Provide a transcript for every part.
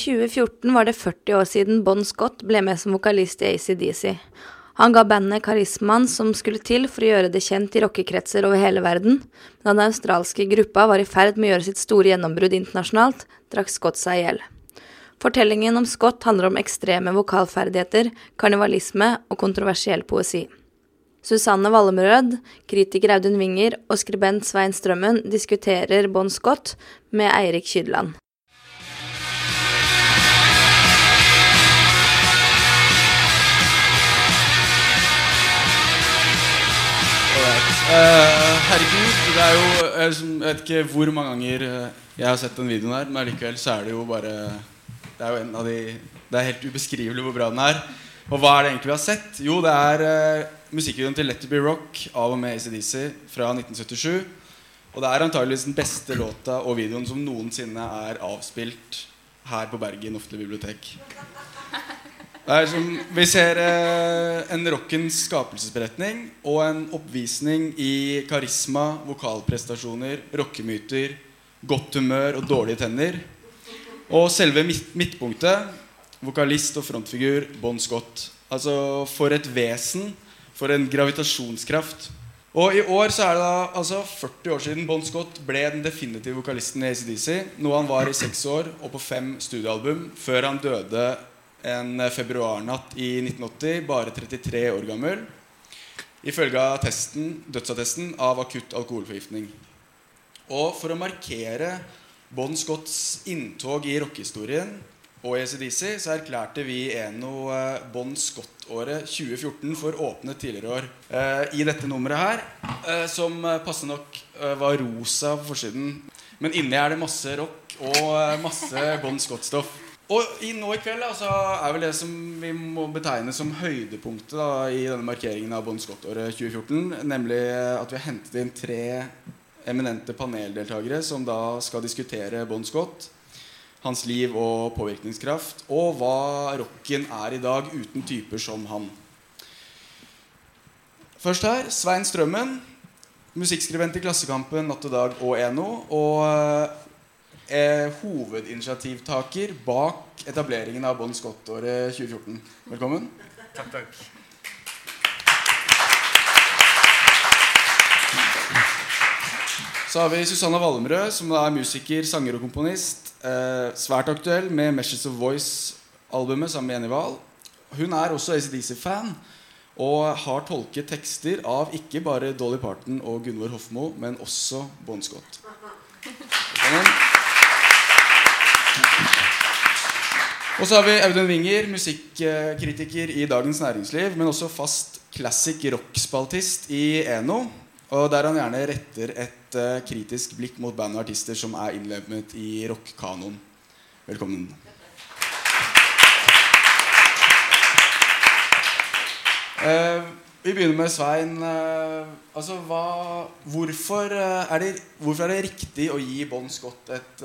2014 var det 40 år siden Bon Scott ble med som vokalist i ACDC. Han ga bandet karismaen som skulle til for å gjøre det kjent i rockekretser over hele verden, da den australske gruppa var i ferd med å gjøre sitt store gjennombrudd internasjonalt, drakk Scott seg i hjel. Fortellingen om Scott handler om ekstreme vokalferdigheter, karnivalisme og kontroversiell poesi. Susanne Wallemrød, kritiker Audun Winger og skribent Svein Strømmen diskuterer Bon Scott med Eirik Kydland. Herregud, det er jo Jeg vet ikke hvor mange ganger eh, jeg har sett den videoen her, men likevel så er det jo bare Det er jo en av de Det er helt ubeskrivelig hvor bra den er. Og hva er det egentlig vi har sett? Jo, det er uh, musikkvideoen til Let It Be Rock av og med ACDC fra 1977. Og det er antageligvis den beste låta og videoen som noensinne er avspilt her på Bergen offentlige bibliotek. Som, vi ser eh, en rockens skapelsesberetning og en oppvisning i karisma, vokalprestasjoner, rockemyter, godt humør og dårlige tenner. Og selve midt midtpunktet, vokalist og frontfigur Bon Scott. Altså for et vesen, for en gravitasjonskraft. Og i år så er det da altså 40 år siden Bon Scott ble den definitive vokalisten i ACDC. Noe han var i seks år og på fem studioalbum før han døde en februarnatt i 1980, bare 33 år gammel, ifølge testen, dødsattesten av akutt alkoholforgiftning. Og for å markere Bon Scotts inntog i rockehistorien og i ACDC, så erklærte vi Eno eh, Bon Scott-året 2014 for åpne tidligere år eh, i dette nummeret her, eh, som passende nok var rosa på forsiden. Men inni er det masse rock og masse Bon Scott-stoff. Og i nå i kveld altså, er vel det som vi må betegne som høydepunktet da, i denne markeringen av Bon Scott-året 2014, nemlig at vi har hentet inn tre eminente paneldeltakere som da skal diskutere Bon Scott, hans liv og påvirkningskraft, og hva rocken er i dag uten typer som han. Først her Svein Strømmen, musikkskribent i Klassekampen, Natt og Dag og Eno. Og er hovedinitiativtaker bak etableringen av Bon Scott-året 2014. Velkommen. Takk, takk. Så har vi Susanna Wallemrød, som er musiker, sanger og komponist. Eh, svært aktuell med 'Meshes of Voice'-albumet sammen med Jenny Wahl. Hun er også ACDC-fan og har tolket tekster av ikke bare Dolly Parton og Gunvor Hofmo, men også Bon Scott. Velkommen. Og så har vi Audun Winger, musikkritiker i Dagens Næringsliv, men også fast classic rock-spaltist i Eno. Og der han gjerne retter et uh, kritisk blikk mot band og artister som er innlemmet i rock-kanoen. Velkommen. Uh, vi begynner med Svein. Uh, altså, hva, hvorfor, uh, er det, hvorfor, er det, riktig å gi Bon Scott et,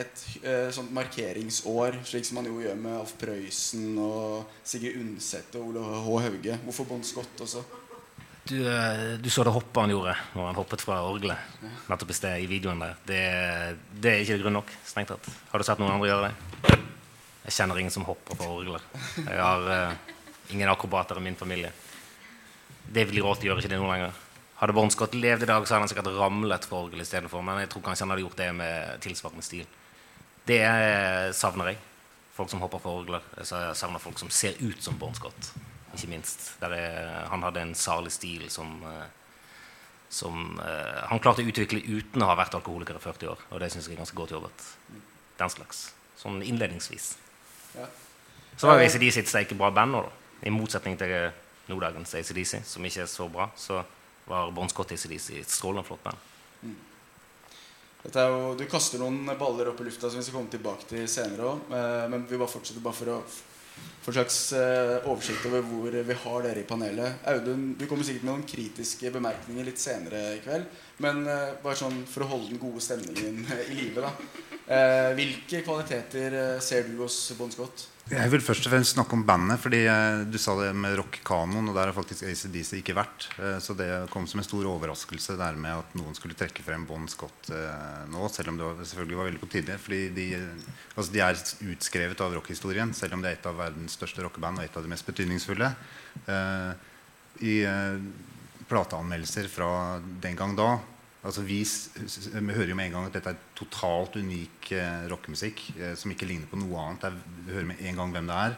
et, et sånt markeringsår, slik som man jo gjør med Alf Prøysen og Sigrid Undset og Ole H. Hauge? Hvorfor Bon Scott også? Du, du, så det hoppet han gjorde når han hoppet fra orgelet nettopp i sted i videoen der. Det, det er ikke grunn nok. strengt tatt. Har du sett noen andre gjøre det? Jeg kjenner ingen som hopper fra orgler. Jeg har ingen akrobater i min familie. David Roth gjør ikke det nå lenger. Hadde Bon Scott levd i dag, så hadde han sikkert ramlet for orgel istedenfor. Men jeg tror kanskje han hadde gjort det med tilsvarende stil. Det savner jeg. Folk som hopper for orgler. Jeg savner folk som ser ut som Bon Scott. Ikke minst. Er, han hadde en salig stil som, eh, som han klarte å utvikle uten å ha vært alkoholiker i 40 år. Og det syns jeg er ganske godt jobbet. Den slags. Sånn innledningsvis. Ja. Så var jo ACD sitt steike bra band nå, da. I motsetning til Nordagens ACDC, som ikke er så bra, så var Bon Scott ACDC et strålende flott band. Mm. Jo, du kaster noen baller opp i lufta som vi skal komme tilbake til senere òg. Eh, men vi bare fortsetter bare for å få en slags eh, oversikt over hvor vi har dere i panelet. Audun, du kommer sikkert med noen kritiske bemerkninger litt senere i kveld. Men eh, bare sånn for å holde den gode stemningen i live, da. Hvilke kvaliteter ser du hos Bon Scott? Jeg vil først og fremst snakke om bandet. fordi eh, Du sa det med rockekanoen, og der har faktisk ACDC ikke vært. Eh, så det kom som en stor overraskelse der med at noen skulle trekke frem Bon Scott eh, nå. Selv om det selvfølgelig var veldig på tide. fordi de, altså de er utskrevet av rockhistorien, selv om det er et av verdens største rockeband og et av de mest betydningsfulle. I plateanmeldelser fra den gang da Altså vi, vi, hører jo med en gang at dette er totalt unik eh, rockemusikk eh, som ikke ligner på noe annet. Er, vi hører med en gang hvem det er.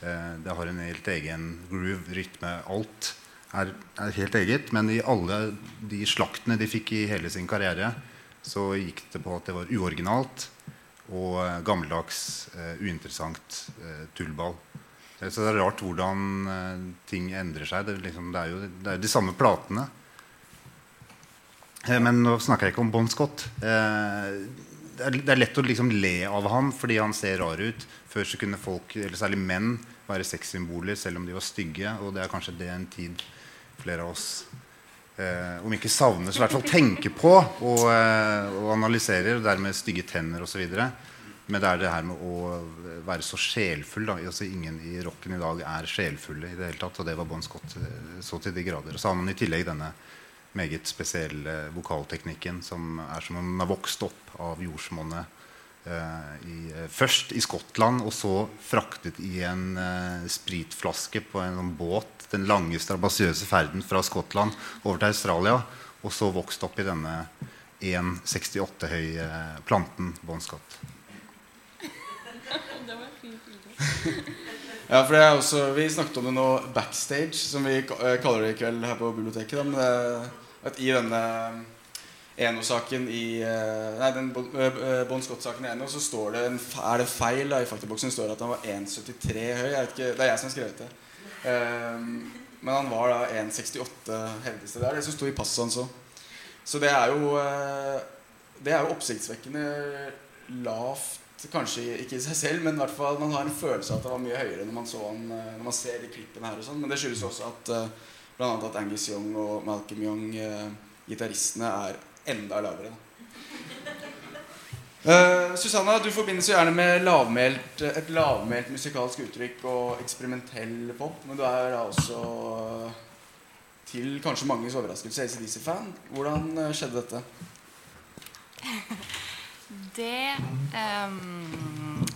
Eh, det har en helt egen groove, rytme, alt er, er, helt eget. Men i alle de slaktene de fikk i hele sin karriere, så gikk det på at det var uoriginalt og eh, gammeldags, eh, uinteressant eh, tullball. Så det er rart hvordan ting endrer seg. Det, liksom, det, er jo, det er de samme platene. Eh, men nå snakker jeg ikke om Bon Scott. Eh, det er lett å liksom le av han fordi han ser rar ut. Før så kunne folk, eller særlig menn, være sexsymboler selv om de var stygge. Og det er kanskje det en tid flere av oss eh, om ikke savner, så i hvert fall tenker på og, og analyserer. Og dermed stygge tenner osv. Men det er det her med å være så sjelfull. Da. Altså, ingen i rocken i dag er sjelfulle i det hele tatt. Og det var Bon Scott så til de grader. Og så har man i tillegg denne meget spesielle vokalteknikken som er som om den har vokst opp av jordsmonnet. Eh, i, eh, først i Skottland, og så fraktet i en uh, spritflaske på en en båt. Den lange, strabasiøse ferden fra Skottland over til Australia. Og så vokst opp i denne 1,68 høye eh, planten var fint. Ja, for det er også, Vi snakket om det nå backstage, som vi eh, kaller det i kveld her på biblioteket. Da, men det, at i denne Eno-saken i eh, Nei, den eh, Bon Scott-saken i Eno, så står det en, er det feil da, i faktaboksen står det at han var 1,73 høy. Ikke, det er jeg som har skrevet det. Um, men han var da 1,68, hevdes det. Det er det som sto i passet hans òg. Så det er jo Det er jo oppsiktsvekkende lavt Kanskje ikke i seg selv, men i hvert fall man har en følelse av at det var mye høyere når man, han, når man ser de klippene her. og sånn Men det skyldes også at Bl.a. at Angus Young og Malcolm Young, eh, gitaristene, er enda lavere. Uh, Susanna, du forbindes jo gjerne med lavmælt, et lavmælt musikalsk uttrykk og eksperimentell pop. Men du er da også til kanskje manges overraskelse ACDC-fan. Hvordan uh, skjedde dette? Det um,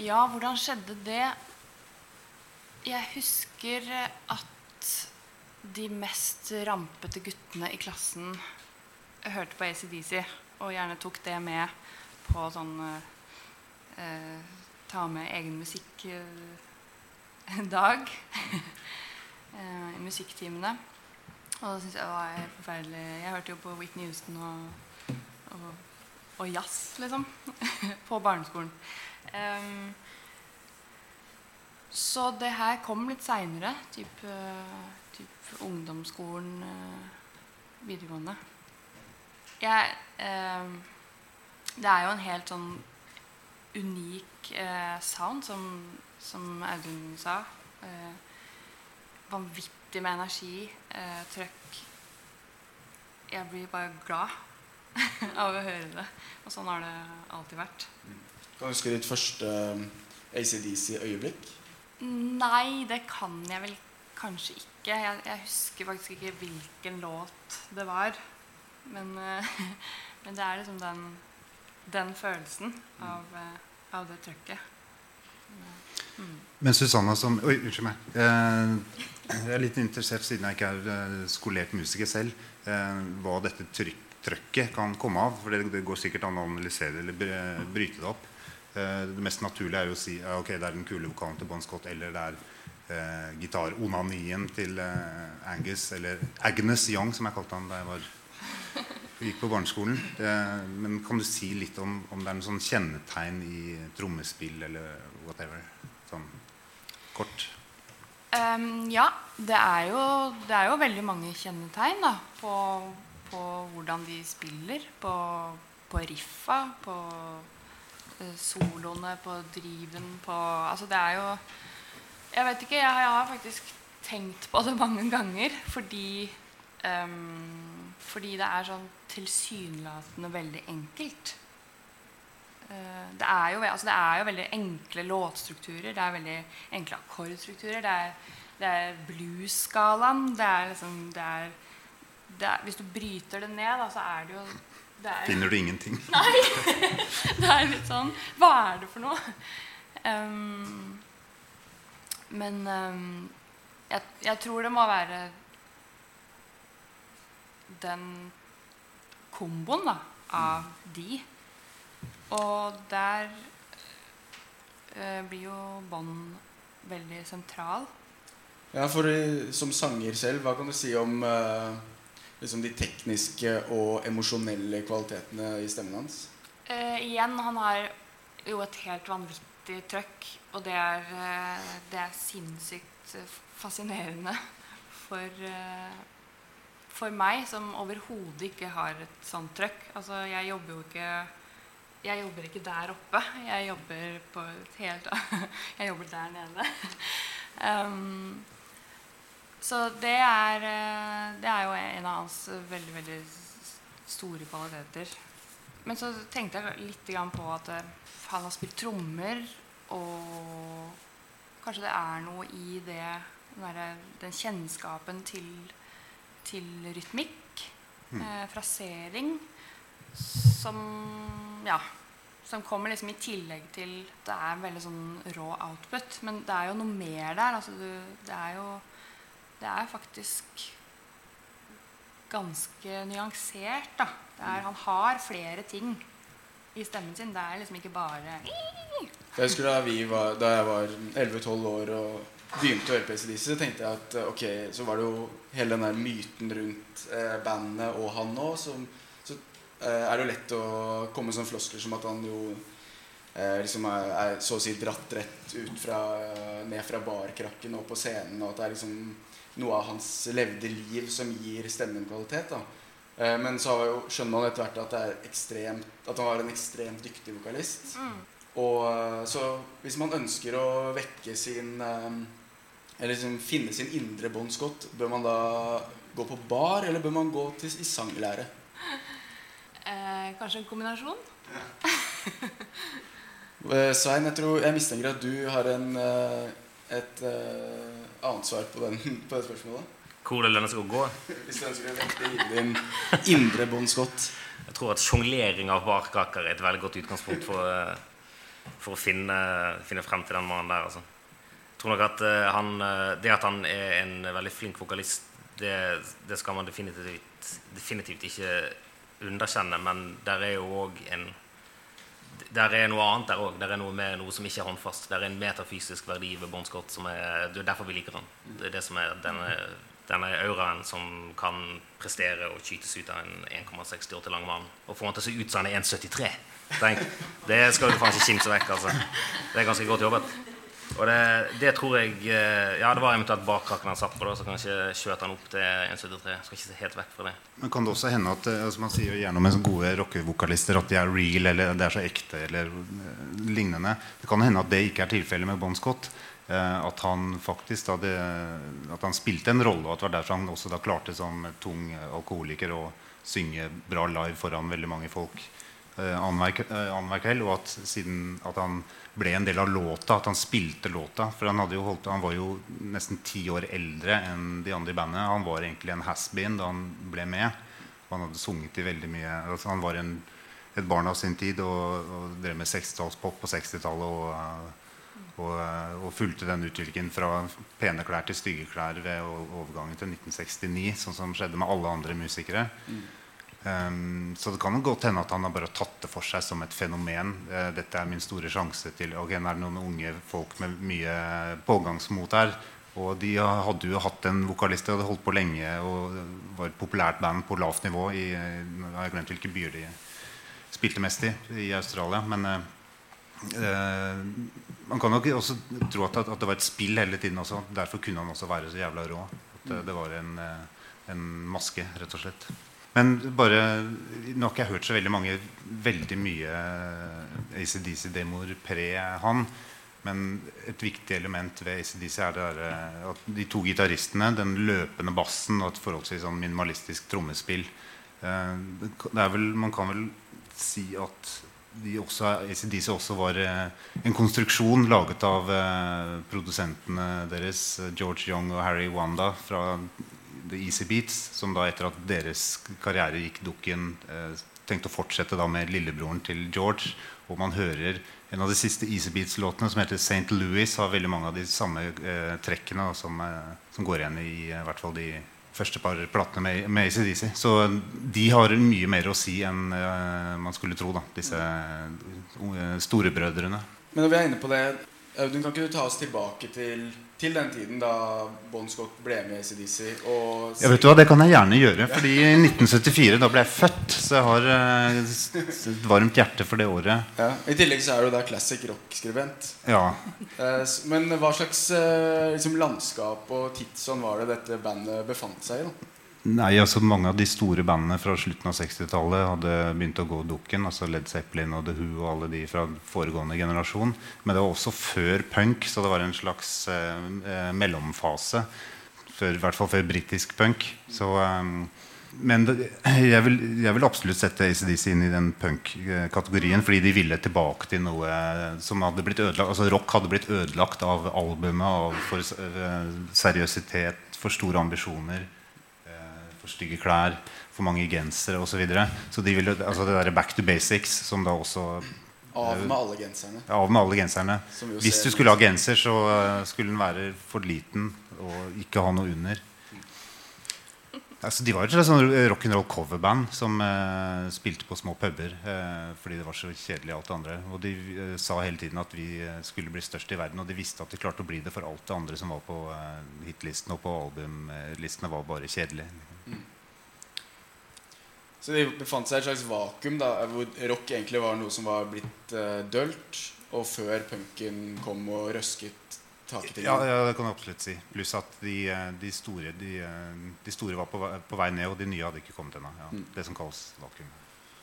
Ja, hvordan skjedde det? Jeg husker at de mest rampete guttene i klassen hørte på ACDC og gjerne tok det med på sånn eh, Ta med egen musikk-dag eh, i musikktimene. Og da syns jeg det var forferdelig Jeg hørte jo på Whitney Houston og, og, og jazz, liksom, på barneskolen. Um, så det her kom litt seinere. Type typ ungdomsskolen, eh, videregående. Jeg eh, Det er jo en helt sånn unik eh, sound, som, som Audun sa. Eh, vanvittig med energi, eh, trøkk. Jeg blir bare glad av å høre det. Og sånn har det alltid vært. Kan du huske ditt første eh, ACDC-øyeblikk? Nei, det kan jeg vel kanskje ikke. Jeg, jeg, husker faktisk ikke hvilken låt det var. Men, uh, men det er liksom den, den følelsen av, uh, av det trøkket. Mm. Men Susanna som Oi, unnskyld meg. Eh, jeg er litt interessert, siden jeg ikke er eh, skolert musiker selv, eh, hva dette trøkket kan komme av. For det, går sikkert an å analysere eller bryte det opp. Eh, det mest naturlige er jo å si ja, ok, det er den kule vokalen til Bon Scott, eller det er eh, gitaronanien til eh, Angus, eller Agnes Young, som jeg kalte han da jeg var, gikk på barneskolen. Det, men kan du si litt om, om det er noen sånn kjennetegn i trommespill eller whatever? Sånn kort. Um, ja, det er, jo, det er, jo, veldig mange kjennetegn da, på, på hvordan de spiller. På, på riffa, på uh, soloene, på driven, på Altså det er jo jeg vet ikke. Jeg, jeg, har faktisk tenkt på det mange ganger fordi um, Fordi det er sånn tilsynelatende veldig enkelt. eh, det, er jo, altså det er jo veldig enkle låtstrukturer. Det er veldig enkle akkordstrukturer. Det er, det er blues-skalaen. Det er liksom det er, det er, Hvis du bryter det ned, da, så er det jo det er, Finner du ingenting? Nei. det er litt sånn Hva er det for noe? Ehm, men um, jeg, jeg tror det må være den komboen da, av de. Og der uh, blir jo bånd veldig sentral. Ja, for eh, Som sanger selv, hva kan du si om uh, liksom de tekniske og emosjonelle kvalitetene i stemmen hans? Uh, igjen, han har jo et helt vanvittig trøkk, og det er, eh, det er sinnssykt eh, fascinerende for, eh, for meg, som overhodet ikke har et sånt trøkk. Altså, jeg jobber jo ikke jeg jobber ikke der oppe. Jeg jobber på et helt Jeg jobber der nede. Um, så det er, det er jo en av hans veldig, veldig store kvaliteter. Men så tenkte jeg litt på at eh, han har spilt trommer, og kanskje det er noe i det den, kjennskapen til, til rytmikk, eh, frasering, som Ja. Som kommer liksom i tillegg til Det er en veldig sånn rå output. Men det er jo noe mer der. Altså du, det er jo Det er faktisk ganske nyansert, da. Er, han har flere ting i stemmen sin. Det er liksom ikke bare Jeg husker Da, var, da jeg var 11-12 år og begynte å høre på ACDC, så tenkte jeg at ok, så var det jo hele den der myten rundt eh, bandet og han òg. Så eh, er det jo lett å komme med sånne floskler som at han jo eh, liksom er, er så å si dratt rett ut fra, eh, ned fra barkrakken og på scenen, og at det er liksom noe av hans levde liv som gir stemmen kvalitet. da. Eh, Men så jo, skjønner man etter hvert at, det er ekstremt, at han var en ekstremt dyktig vokalist. Og eh, så hvis man ønsker å vekke sin eh, Eller liksom finne sin indre Bon Scott, bør man da gå på bar, eller bør man gå til, i sanglære? eh, Kanskje en kombinasjon? Eh, Svein, jeg, tror, jeg mistenker at du har en, et, et annet svar på, den, på det spørsmålet. Hvor det lønner seg å gå. Hvis du ønsker å vekke din indre Bon Scott. Jeg tror at sjonglering av barkaker er et veldig godt utgangspunkt for, eh, for å finne, finne frem til den mannen der. Altså. Jeg tror nok at eh, han, eh, Det at han er en veldig flink vokalist, det, det skal man definitivt, definitivt ikke underkjenne. Men der er jo òg en der er noe annet der òg. Der er noe med noe som ikke er håndfast. Der er en metafysisk verdi ved Bon Scott. Som er, det er derfor vi liker han. Det er det som er denne, denne auraen som kan prestere og skytes ut av en 1,60 år lang mann. Og få han til å se ut som han er 1,73. Tenk, Det skal du faen ikke kimse vekk. altså. Det er ganske godt jobbet. Og det, det tror jeg eh, Ja, det var eventuelt bakkrakken han satt på, da, så kanskje skjøt han opp til 1,73. Skal ikke se helt vekk fra det. Men kan det også hende at eh, altså Man sier jo gjerne om gode rockevokalister at de er real eller det er så ekte eller eh, lignende. Det kan hende at det ikke er tilfellet med Bon Scott. Eh, at han faktisk da det, At han spilte en rolle, og at det var derfor han også da klarte som tung alkoholiker å synge bra live foran veldig mange folk eh, annenhver eh, kveld. Og at siden at han ble en del av låta, at han spilte låta. For han, holdt, han var jo nesten ti år eldre enn de andre i bandet. Han var egentlig en has-been da han ble med. Han hadde sunget i veldig mye altså Han var en, et barn av sin tid og, og drev med 60-tallspop på 60-tallet. Og, eh, og, eh, og fulgte den utviklingen fra pene klær til stygge klær ved overgangen til 1969, sånn som skjedde med alle andre musikere. Um, så det kan godt hende at han har bare tatt det for seg som et fenomen. Uh, dette er min store sjanse til Ok, nå er det noen unge folk med mye pågangsmot her. Og de hadde jo hatt en vokalist, de hadde holdt på lenge og var et populært band på lavt nivå i jeg har glemt hvilke byer de spilte mest i i Australia. Men eh, man kan nok også tro at, at det var et spill hele tiden også. Derfor kunne han også være så jævla rå. At det, det var en, eh, en maske, rett og slett. Men bare, nå har ikke jeg hørt så veldig mange veldig mye ACDC-demoer pre han. Men et viktig element ved ACDC er det der, eh, at de to gitaristene, den løpende bassen og et forholdsvis sånn minimalistisk trommespill. Eh, det er vel, man kan vel si at ACDC også var eh, en konstruksjon laget av eh, produsentene deres, George Young og Harry Wanda fra The Easy Beats, som da etter at deres karriere gikk dukken, eh, tenkte å fortsette da med lillebroren til George. Og man hører en av de siste Easy Beats-låtene, som heter St. Louis, har veldig mange av de samme trekkene som, som går igjen i i hvert fall de første par platene med, med ACDC. Så de har mye mer å si enn uh, man skulle tro, da, disse uh, storebrødrene. Men når vi er inne på det, Audun, kan ikke du ta oss tilbake til, til den tiden da Bon Scott ble med i ACDC? Og Ja, vet du hva, Det kan jeg gjerne gjøre. fordi i 1974 da ble jeg født. Så jeg har eh, et varmt hjerte for det året. ja, I tillegg så er du da classic rock-skribent. Ja, Eh, men hva slags eh, liksom landskap og tidsånd var det dette bandet befant seg i? da? Nei, altså Mange av de store bandene fra slutten av 60-tallet hadde begynt å gå dukken. altså Led Zeppelin og The Who og alle de fra foregående generasjon. Men det var også før punk, så det var en slags eh, eh, mellomfase. Før, I hvert fall før britisk punk. Så, eh, men det, jeg, vil, jeg vil absolutt sette ACDC inn i den punk-kategorien. Fordi de ville tilbake til noe som hadde blitt ødelagt altså Rock hadde blitt ødelagt av albumet, av for eh, seriøsitet, for store ambisjoner for stygge klær, for mange gensere osv. Så, videre. så de ville, altså det der back to basics, som da også Av med alle genserne. Av med alle genserne. Jo Hvis du skulle ha genser, så eh, skulle den være for liten og ikke ha noe under. Altså, de var et slags sånn rock'n'roll coverband som eh, spilte på små puber eh, fordi det var så kjedelig alt det andre. Og de eh, sa hele tiden at vi eh, skulle bli størst i verden. Og de visste at de klarte å bli det, for alt det andre som var på eh, hitlisten og på albumlistene, var bare kjedelig. Så det befant seg et slags vakuum da, hvor rock egentlig var noe som var blitt uh, dølt, og før punken kom og røsket taket ting. Ja, ja, det kan jeg absolutt si. Pluss at de, eh, de, store, de, eh, de store var på vei, på vei ned, og de nye hadde ikke kommet ennå. Ja, Det som kalles vakuum.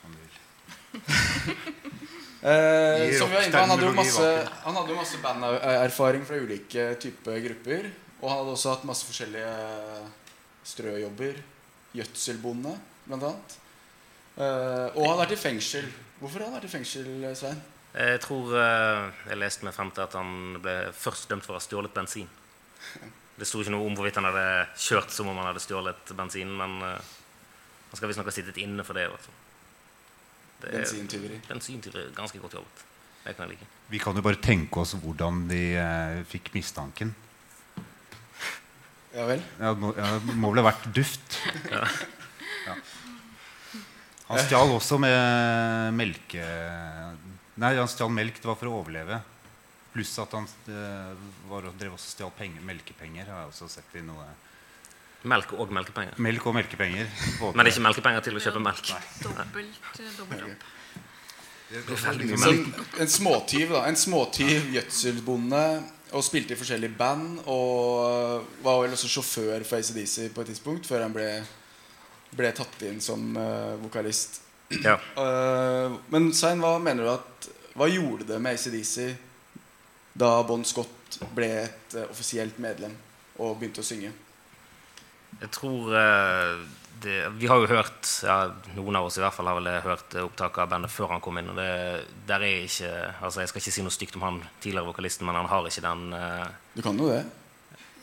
om du vil. Eh, som vi var inne han hadde jo masse, han hadde masse banderfaring fra ulike typer grupper. Og han hadde også hatt masse forskjellige strøjobber. Gjødselbonde, blant annet. Eh, og han har vært i fengsel. Hvorfor har han vært i fengsel, Svein? Jeg tror uh, jeg leste meg frem til at han ble først dømt for å ha stjålet bensin. Det sto ikke noe om hvorvidt han hadde kjørt som om han hadde stjålet bensin, men uh, han skal visstnok ha sittet inne for det. Altså. Det er- Bensintyveri. Bensintyveri. Ganske godt jobbet. Det kan jeg like. Vi kan jo bare tenke oss hvordan de fikk mistanken. Ja vel? Ja, må, ja, må vel ha vært duft. Ja. Han stjal også med melke... Nei, han stjal melk. Det var for å overleve. Pluss at han eh, var, drev også stjal penger, melkepenger. Har jeg også sett i noe Melk og melkepenger. Melk og melkepenger. både- Men ikke melkepenger til å kjøpe melk. Dobbelt, eh, dobbelt opp. En småtyv, da. En småtyv gjødselbonde. Og spilte i forskjellige band. Og var vel også sjåfør for ACDC på et tidspunkt, før han ble, ble tatt inn som uh, vokalist. Ja. Uh, men Svein, hva mener du at Hva gjorde det med ACDC da Bon Scott ble et uh, offisielt medlem og begynte å synge? Jeg tror det, Vi har jo hørt ja, Noen av oss i hvert fall har vel hørt opptak av bandet før han kom inn. Og det, der er ikke altså Jeg skal ikke si noe stygt om han tidligere vokalisten, men han har ikke den Du kan jo det.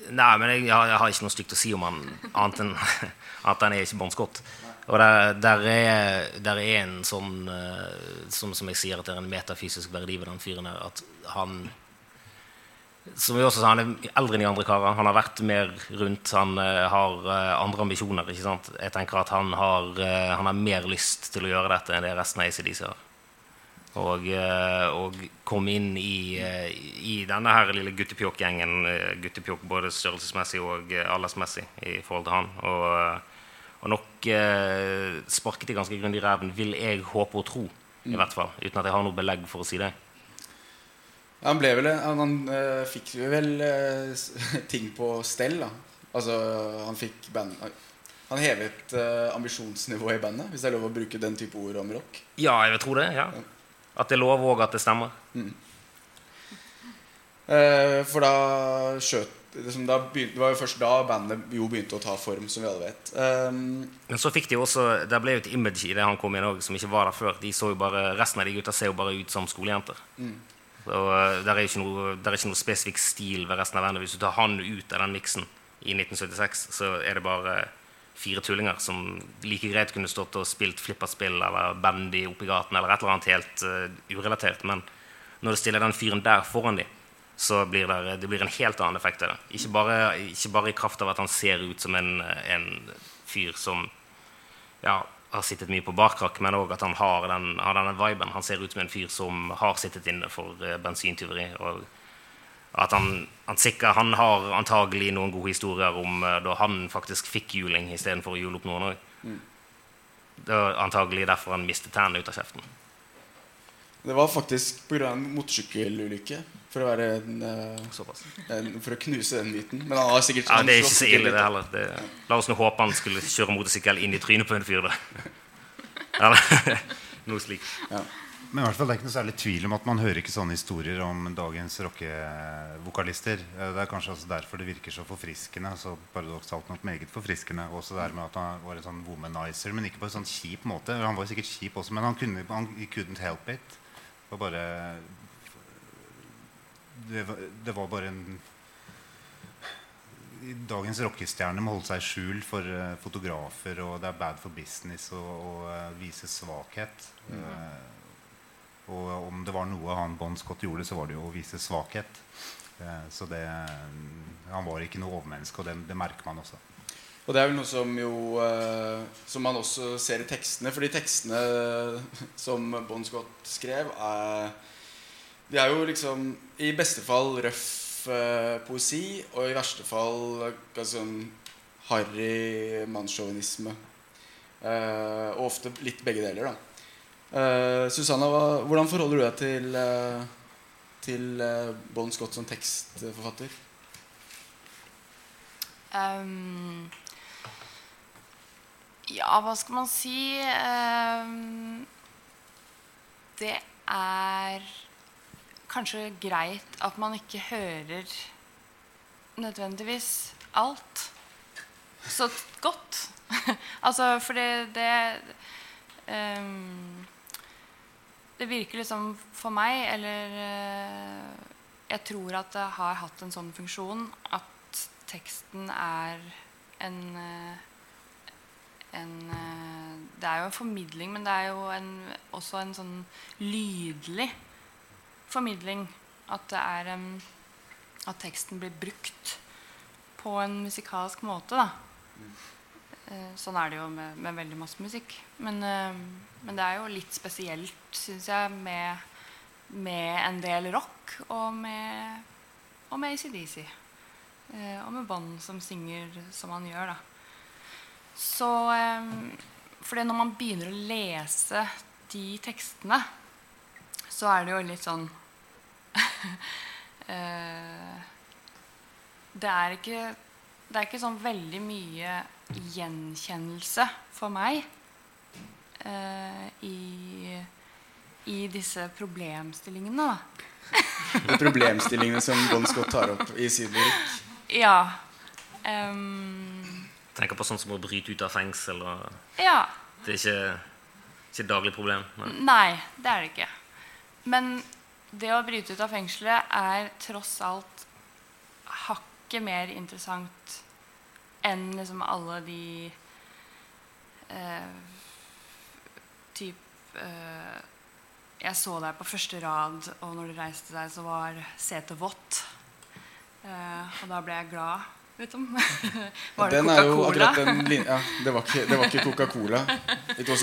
Nei, men jeg, jeg, har ikke noe stygt å si om han annet enn at han er ikke Bon Scott. Og der, der, er, der er en sånn eh, som, som jeg sier, at det er en metafysisk verdi ved den fyren her. At han Som vi også sa, han er eldre enn de andre karene. Han har vært mer rundt. Han eh, har eh, andre ambisjoner. ikke sant? Jeg tenker at han har, han har mer lyst til å gjøre dette enn det resten av ACDC har. Og, eh, og kom inn i, eh, i denne her lille guttepjokk-gjengen. eh, Guttepjokk både størrelsesmessig og aldersmessig i forhold til han. Og, og nok eh, sparket de ganske grundig i ræven, vil jeg håpe og tro. I hvert fall, Uten at jeg har noe belegg for å si det. Han ble vel Han, han øh, fikk vel øh, ting på stell, da. Altså, han fikk band Han hevet øh, ambisjonsnivået i bandet, hvis det er lov å bruke den type ord om rock. Ja, jeg vil tro det. ja. At det er lov, og at det stemmer. Eh, for da skjøt liksom, da begynte, det var jo først da bandet jo begynte å ta form, som vi alle vet. Um, Men så fikk de også Det ble jo et image i det han kom inn òg, som ikke var der før. De så jo bare, Resten av de gutta ser jo bare ut som skolejenter. Mm. Og der er ikke noe, der er ikke noe spesifikk stil ved resten av bandet. Hvis du tar han ut av den miksen i 1976, så er det bare fire tullinger som like greit kunne stått og spilt flipperspill eller bandy oppi gaten eller et eller annet helt uh, urelatert. Men når du stiller den fyren der foran dem, så blir det, det blir en helt annen effekt av det. Ikke bare, ikke bare i kraft av at han ser ut som en, en fyr som ja, har sittet mye på barkrakk, men òg at han har, den, har denne viben. Han ser ut som en fyr som har sittet inne for uh, bensintyveri. Og at han, han, sikkert, han har antagelig noen gode historier om uh, da han faktisk fikk juling istedenfor å jule opp noen òg. Det var antagelig derfor han mistet tennene ut av kjeften. det var faktisk pga. en motorsykkelulykke. For å være en, eh, Såpass. en, For å knuse den myten. Men han har sikkert Ja, det er ikke så ille, det heller. Det, la oss nå håpe han skulle kjøre motorsykkel inn i trynet på en fyr. da. Eller noe slikt. Ja. Men i hvert fall det er ikke noe særlig tvil om at man hører ikke sånne historier om dagens rockevokalister. Eh, Det er kanskje også derfor det virker så forfriskende. Så paradoksalt nok meget forfriskende. Også det med at han var en sånn womanizer, men ikke på en sånn kjip måte. Han var sikkert kjip også, men han kunne han couldn't help it. Det var bare Det var, det var bare en Dagens rockestjerne må holde seg i skjul for uh, fotografer, og det er bad for business å eh, vise svakhet. Eh, og om det var noe han Bon Scott gjorde, så var det jo å vise svakhet. Eh, så det Han var ikke noe overmenneske, og det, det merker man også. Og det er vel noe som jo eh, Som man også ser i tekstene. For de tekstene som Bon Scott skrev, er De er jo liksom i beste fall røff eh, poesi, og i verste fall ganske sånn harry mannssjåvinisme. Og ofte litt begge deler, da. Eh, Susanna, hva, hvordan forholder du deg til, uh, til uh, Bon Scott som tekstforfatter? Um, ja, hva skal man si? Um, det er kanskje greit at man ikke hører nødvendigvis alt så godt. altså, for det, det ehm, Det virker liksom for meg, eller eh, Jeg tror at det har hatt en sånn funksjon at teksten er en eh, en eh, Det er jo en formidling, men det er jo en, også en sånn lydlig formidling. At det er At teksten blir brukt på en musikalsk måte, da. Eh, Sånn er det jo med, med veldig masse musikk. Men, eh, men det er jo litt spesielt, syns jeg, med, med en del rock og med, og med ACDC. Eh, og med band som synger som man gjør, da. Så fordi når man begynner å lese de tekstene, så er det jo litt sånn Det er ikke Det er ikke sånn veldig mye gjenkjennelse for meg eh, i, i disse problemstillingene, da. De problemstillingene som Bon Scott tar opp i sin lyrikk. Ja. Um, Tenker på sånn som å bryte ut av fengsel. Og ja. det er ikke, ikke et daglig problem. Nei. Nei, det er det ikke. Men det å bryte ut av fengselet er tross alt hakket mer interessant enn liksom alle de eh, typ eh, Jeg så deg på første rad, og når du reiste deg, så var setet vått. Eh, og da ble jeg glad, liksom. var det Coca-Cola? ja, det var ikke, ikke Coca-Cola.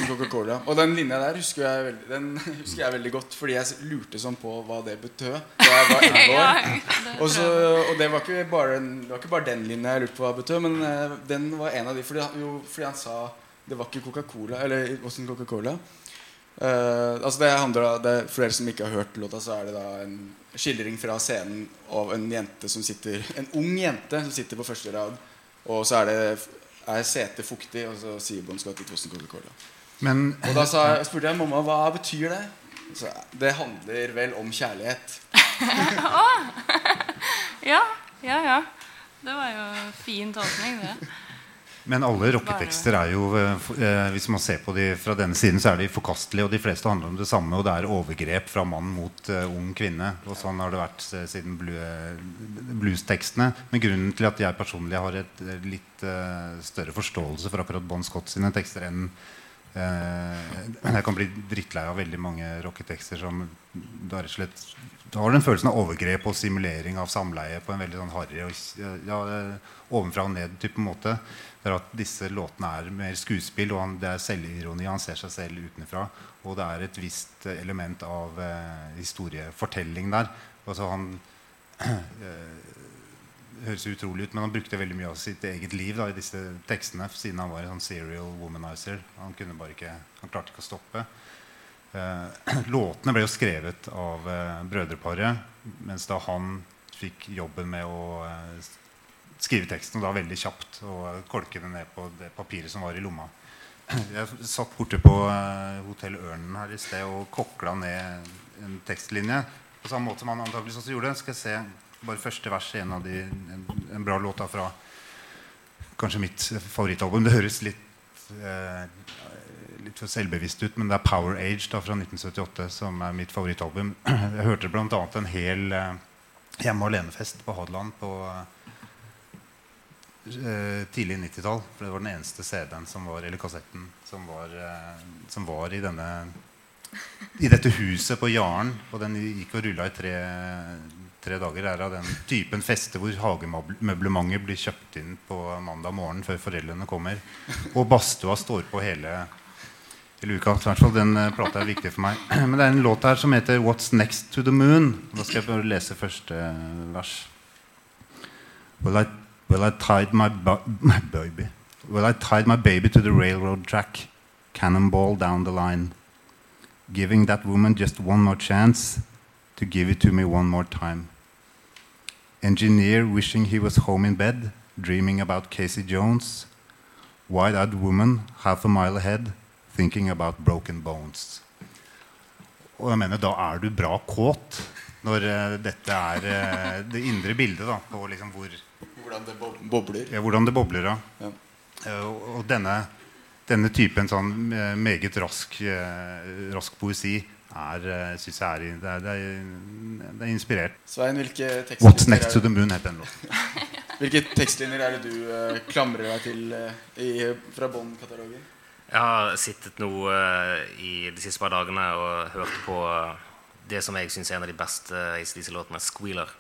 Coca-Cola. Og den linja der husker jeg, veldig, den husker jeg veldig godt, fordi jeg lurte sånn på hva det betød da jeg var 11 ja, år. Og, så, og det var bare, det var ikke bare den linja jeg lurte på hva det betød, men eh, den var en av de fordi, jo, fordi han sa det var ikke Coca-Cola. Eller wasn't Coca-Cola. Eh, altså det handler da, det, For dere som ikke har hørt låta, så er det da en skildring fra scenen av en jente som sitter En ung jente som sitter på første rad, og så er det er setet fuktig, og så sier Bon Scott i 1000 Coca-Cola. Men Og da sa spurte jeg mamma hva betyr det. Så, det handler vel om kjærlighet. Ja, ja, ja. Det var jo fin tolkning, det. Men alle rocketekster er jo eh, eh, Hvis man ser på de fra denne siden, så er de forkastelige. Og de fleste handler om det samme, og det er overgrep fra mann mot eh, ung kvinne. Og sånn har det vært siden blues tekstene. Men grunnen til at jeg personlig har et litt større forståelse for akkurat Bon Scott sine tekster enn men Jeg kan bli drittlei av veldig mange rocketekster som da rett og slett da har den følelsen av overgrep og simulering av samleie på en veldig sånn harry og ja, ovenfra og ned-type måte. Det at disse låtene er mer skuespill, og det er selvironi. Han ser seg selv utenfra. Og det er et visst element av eh, historiefortelling der. Altså han eh, høres utrolig ut, men han brukte veldig mye av sitt eget liv da, i disse tekstene, siden han var en sånn serial womanizer. Han, kunne bare ikke, han klarte ikke å stoppe. Eh, låtene ble jo skrevet av eh, brødreparet, mens da han fikk jobben med å eh, skrive teksten, da veldig kjapt, og kolke det ned på det papiret som var i lomma. Jeg satt borte på eh, Hotell Ørnen her i sted og kokla ned en tekstlinje. På samme måte som han antakeligvis også gjorde. Skal jeg se bare første vers i en av de en, en bra låt fra kanskje mitt favorittalbum. Det høres litt eh, litt for selvbevisst ut, men det er Power Age da, fra 1978 som er mitt favorittalbum. Jeg hørte bl.a. en hel eh, hjemme alene-fest på Hadeland på eh, tidlig 90-tall. For det var den eneste CD-en som var, eller kassetten som var, eh, som var i denne i dette huset på Jaren. Og den gikk og rulla i tre, tre dager. Er av den typen fester hvor hagemøblementet blir kjøpt inn på mandag morgen før foreldrene kommer. Og badstua står på hele, hele uka. I hvert fall Den eh, plata er viktig for meg. Men det er en låt her som heter 'What's Next to the Moon'. Da skal jeg bare lese første eh, vers. Well, I, well, I tied my, my baby. Well, I tied my baby to the railroad track. Cannonball down the line. Giving that woman just one more chance to give it to me one more time. Engineer wishing he was home in bed, dreaming about Casey Jones. Wide-eyed woman half a mile ahead, thinking about broken bones. Og jeg mener, da er du bra kåt når uh, dette er uh, det indre bildet da, på liksom hvor, Hvordan det bobler. ja, hvordan det bobler ja. Ja. Eh, og, denne, denne typen sånn eh, meget rask, eh, rask poesi er, synes jeg er, det er, det er, det er inspirert. Svein, hvilke What's Next to the Moon heter den låten. hvilke tekstlinjer er det du uh, klamrer deg til uh, i, fra Bond-katalogen? Jeg har sittet nå uh, i de siste par dagene og hørt på det som jeg syns er en av de beste ACDC-låtene, 'Squealer',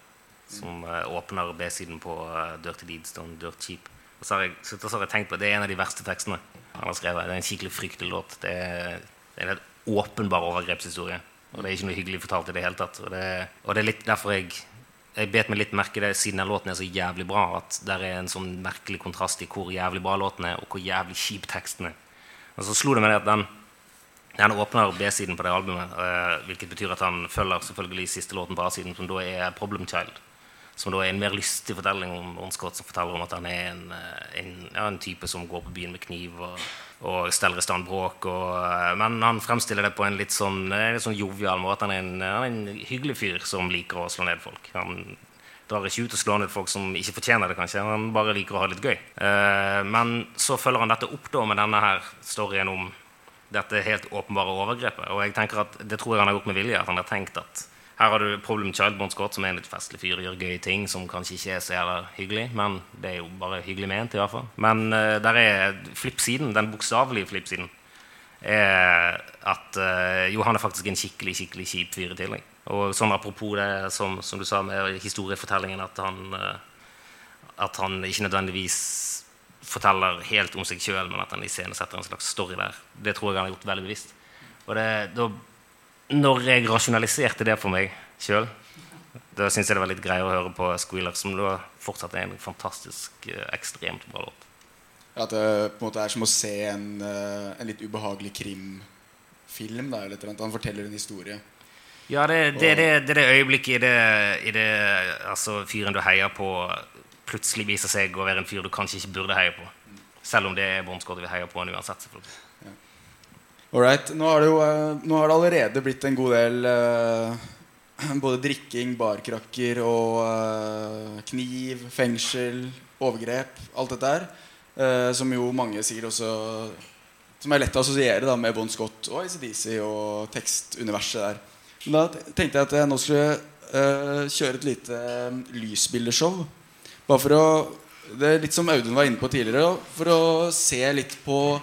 som eh, åpner B-siden på uh, 'Dirty Deeds Don't Dirt Cheap'. Og så har jeg, så har jeg tenkt på Det er en av de verste tekstene han har skrevet. Det er en skikkelig fryktelig låt. Det er, det er en helt åpenbar overgrepshistorie. Og det er ikke noe hyggelig fortalt i det hele tatt. Og det, og det er litt derfor jeg jeg bet meg litt merke det siden den låten er så jævlig bra. At det er en sånn merkelig kontrast i hvor jævlig bra låten er, og hvor jævlig kjip teksten er. Og så slo det meg at den, den åpner B-siden på det albumet, eh, hvilket betyr at han følger selvfølgelig siste låten på A-siden, som da er 'Problem Child'. Som da er en mer lystig fortelling om Ron Scott, som forteller om at han er en, eh, en, ja, en type som går på byen med kniv og, og steller i stand bråk. Eh, men han fremstiller det på en litt sånn, eh, litt sånn jovial måte. Han er, en, han er en hyggelig fyr som liker å slå ned folk. Han drar ikke ut og slår ned folk som ikke fortjener det, kanskje. Han bare liker å ha det litt gøy. Eh, men så følger han dette opp da med denne her storyen om dette helt åpenbare overgrepet. Og jeg tenker at det tror jeg han har gjort med vilje. At han har tenkt at her har du Problem Child Bon Scott, som er en litt festlig fyr, gjør gøye ting som kanskje ikke er så jævla hyggelig, men det er jo bare hyggelig ment, i hvert fall. Men uh, der er flippsiden, den bokstavelige flippsiden, er at uh, jo, han er faktisk en skikkelig, skikkelig kjip fyr i tillegg. Og sånn apropos det som, som du sa med historiefortellingen, at han, uh, at han ikke nødvendigvis forteller helt om seg sjøl, men at han iscenesetter en slags story der. Det tror jeg han har gjort veldig bevisst. Og det, da, når jeg rasjonaliserte det for meg sjøl, da syns jeg det var litt greiere å høre på Squealer, som da fortsatt er en fantastisk, eh, ekstremt bra låt. At det på en måte er som å se en, eh, en litt ubehagelig krimfilm. Da, eller. Han forteller en historie. Ja, det, det, det, det er det øyeblikket i det, i det altså, fyren du heier på, plutselig viser seg å være en fyr du kanskje ikke burde heie på. Selv om det er Scott vi heier på han uansett. selvfølgelig. Alright. Nå har det jo eh, nå har det allerede blitt en god del eh, både drikking, barkrakker og eh, kniv, fengsel, overgrep. Alt dette her. som jo mange sikkert også Som er lett å assosiere med Bon Scott og ACDC og tekstuniverset der. Men da tenkte jeg at jeg nå skulle kjøre et lite lysbildeshow. Bare for å Det er litt som Audun var inne på tidligere. For å se litt på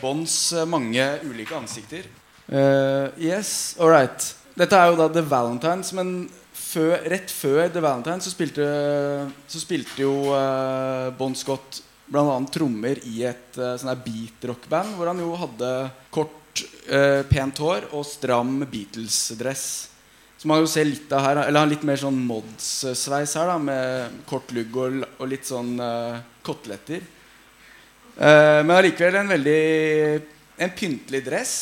Bonds eh, mange ulike ansikter. Uh, yes, all right. Dette er jo da The Valentines, men før, rett før The Valentines så spilte, så spilte jo uh, Bon Scott bl.a. trommer i et uh, sånn beatrock-band, hvor han jo hadde kort, uh, pent hår og stram Beatles-dress. Som man jo ser litt av her Eller har litt mer sånn Mods-sveis her, da med kort lugg og, og litt sånn eh, koteletter. Eh, men allikevel en veldig En pyntelig dress.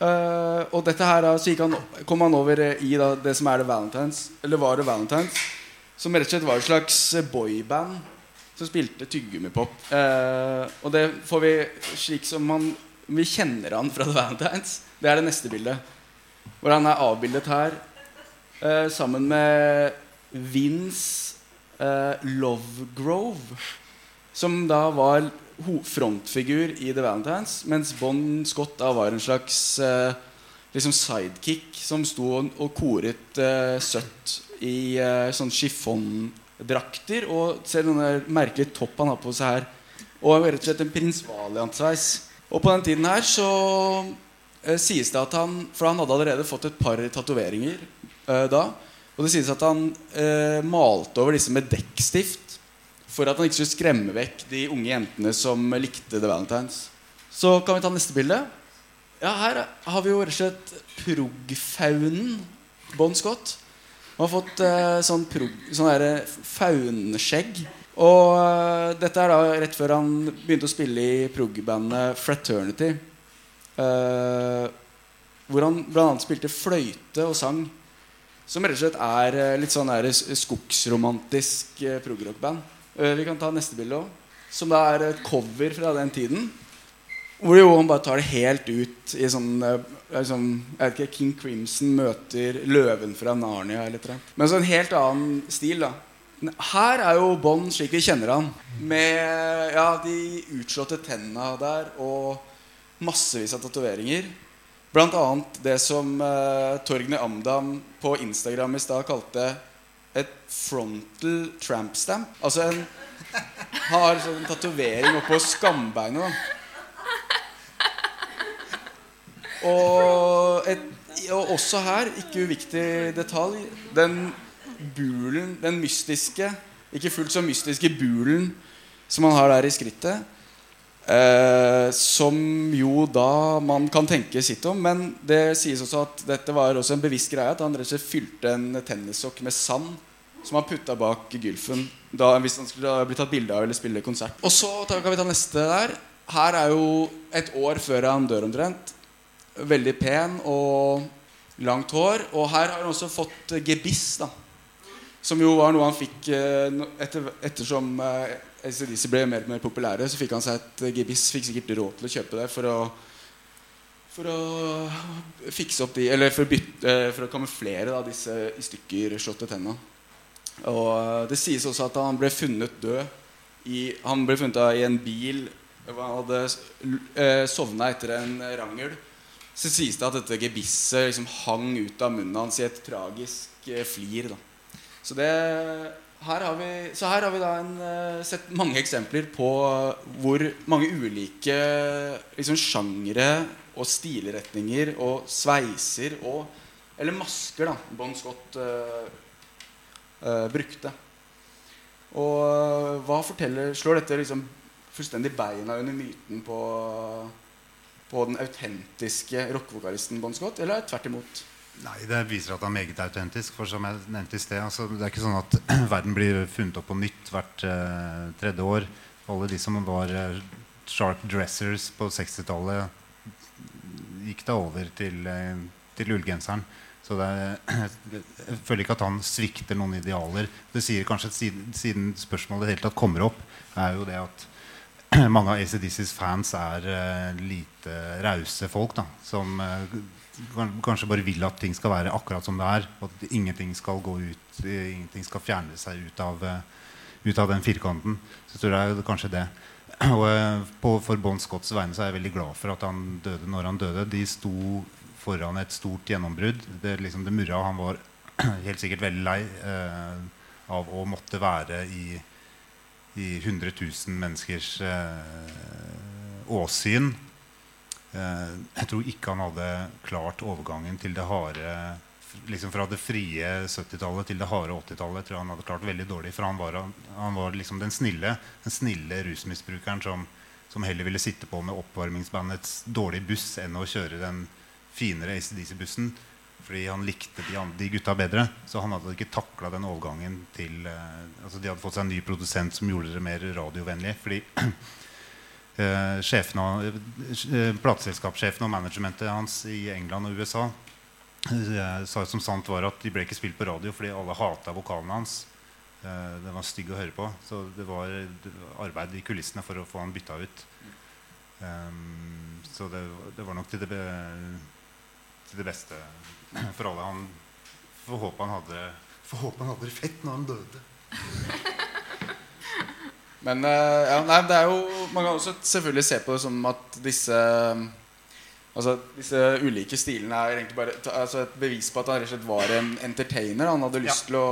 Eh, og dette her så han, kom han over eh, i da, det som er The Valentines. Eller var det Valentines. Som rett og slett var et slags boyband som spilte tyggegummipop. Og det får vi slik som man Vi kjenner han fra The Valentines. Det er det neste bildet. Hvor han er avbildet her eh, sammen med Vince eh, Lovegrove. Som da var frontfigur i The Valentines, mens Bon Scott da var en slags eh, liksom sidekick som sto og, koret eh, søtt i eh, sånn chiffondrakter. Og ser denne merkelige topp han har på seg her. Og rett og slett en prins Valiant-sveis. Og på den tiden her så eh, sies det at han For han hadde allerede fått et par tatoveringer eh, da. Og det sies at han eh, malte over disse med dekkstift for at han ikke skulle skremme vekk de unge jentene som likte The Valentines. Så kan vi ta neste bilde. Ja, Her har vi jo rett og slett prog-faunen Bon Scott. Han har fått eh, sånn, prog, sånn der faunskjegg. Og eh, dette er da rett før han begynte å spille i prog-bandet Fraternity. Eh, hvor han bl.a. spilte fløyte og sang. Som rett og slett er eh, litt sånn skogsromantisk eh, progrock-band. Eh, vi kan ta neste bilde òg. Som da er et cover fra den tiden. Hvor jo han bare tar det helt ut i sånn liksom, Jeg vet ikke, King Crimson møter løven fra Narnia eller noe. Men så en helt annen stil, da. Her er jo Bond slik vi kjenner han. Med ja, de utslåtte tenna der og massevis av tatoveringer. Blant annet det som eh, Torgny Amdam på Instagram i stad kalte et frontal tramp stamp. Altså en har sånn tatovering oppå skambeinet. og, et, og også her, ikke uviktig detalj, den bulen, den mystiske, ikke fullt så mystiske bulen som man har der i skrittet, eh, som jo da man kan tenke sitt om, men det sies også at dette var også en bevisst greie, at han rett og slett fylte en tennissokk med sand som han putta bak gylfen da, hvis han skulle bli tatt bilde av eller spille konsert. Og så kan vi ta neste der. Her er jo et år før han dør omtrent. Veldig pen og langt hår. Og her har han også fått gebiss, da. Som jo var noe han fikk eh, etter, ettersom eh, ACDC ble mer og mer populære. Så fikk han seg et eh, gebiss. Fikk sikkert råd til å kjøpe det for å for å fikse opp de Eller for å, bytte, eh, for å kamuflere da, disse i stykker slåtte tenna. Og eh, det sies også at han ble funnet død i, Han ble funnet i en bil han hadde sovna etter en rangel. Så sies det at dette gebisset liksom hang ut av munnen hans i et tragisk flir. Da. Så, det, her vi, så her har vi da en, eh, sett mange eksempler på hvor mange ulike liksom, sjangre og stilretninger og sveiser og Eller masker da Bon Scott uh, uh, brukte. Og hva forteller Slår dette liksom fullstendig beina under myten på, på den autentiske rockevokalisten Bon Scott, eller tvert imot? Nei, Det viser at han er meget autentisk. For som jeg nevnte i sted, altså, Det er ikke sånn at verden blir funnet opp på nytt hvert eh, tredje år. Alle de som var eh, sharp dressers på 60-tallet, gikk da over til, eh, til ullgenseren. Så er, jeg føler ikke at han svikter noen idealer. Det sier kanskje siden, siden spørsmålet det tatt kommer opp, er jo det at mange av ACDCs fans er uh, lite rause folk. da Som eh, kanskje bare vil at ting skal være akkurat som det er. At ingenting skal gå ut, ingenting skal fjerne seg ut av, ut av den firkanten. Så jeg tror det er kanskje det. Og på, for Bon Scotts vegne så er jeg veldig glad for at han døde når han døde. De sto foran et stort gjennombrudd. Det, liksom, det murra. Han var helt sikkert veldig lei eh, av å måtte være i, i 100 000 menneskers eh, åsyn. Eh, jeg tror ikke han hadde klart overgangen til det harde liksom Fra det frie 70-tallet til det harde 80-tallet tror jeg han hadde klart veldig dårlig. For han var, han var liksom den snille, den snille rusmisbrukeren som, som heller ville sitte på med oppvarmingsbandets dårlige buss enn å kjøre den finere ACDC-bussen fordi han likte de, de, gutta bedre. Så han hadde ikke takla den overgangen til eh, altså De hadde fått seg en ny produsent som gjorde det mer radiovennlig. Fordi eh, eh, og managementet hans i England og USA eh, sa som sant var at de ble ikke spilt på radio fordi alle hata vokalene hans. Eh, det var stygg å høre på. Så det var, arbeid i kulissene for å få han bytta ut. Um, så det, var nok til det, til det beste for alle. Han får han hadde, får håpe han hadde det fett når han døde. Men uh, ja, nei, det er jo Man kan også selvfølgelig se på det som at disse Altså Disse ulike stilene er egentlig bare altså, et bevis på at han rett og slett var en entertainer. Han hadde lyst ja. til å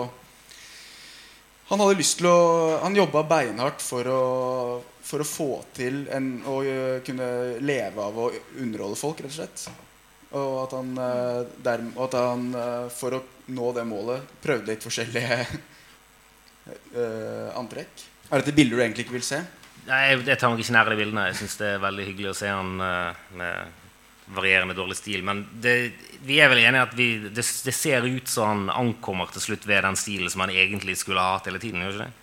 Han hadde lyst til å Han jobba beinhardt for å, for å få til en, å kunne leve av å underholde folk, rett og slett. Og at han, der, og at han for å nå det målet prøvde litt forskjellige antrekk. Er dette bilder du egentlig ikke vil se? Nei, Jeg tar meg ikke nær de bildene. Jeg syns det er veldig hyggelig å se han med varierende dårlig stil. Men det, vi er vel enige at vi, det, det, ser ut som han ankommer til slutt ved den stilen som han egentlig skulle ha hatt hele tiden. Gjør ikke det?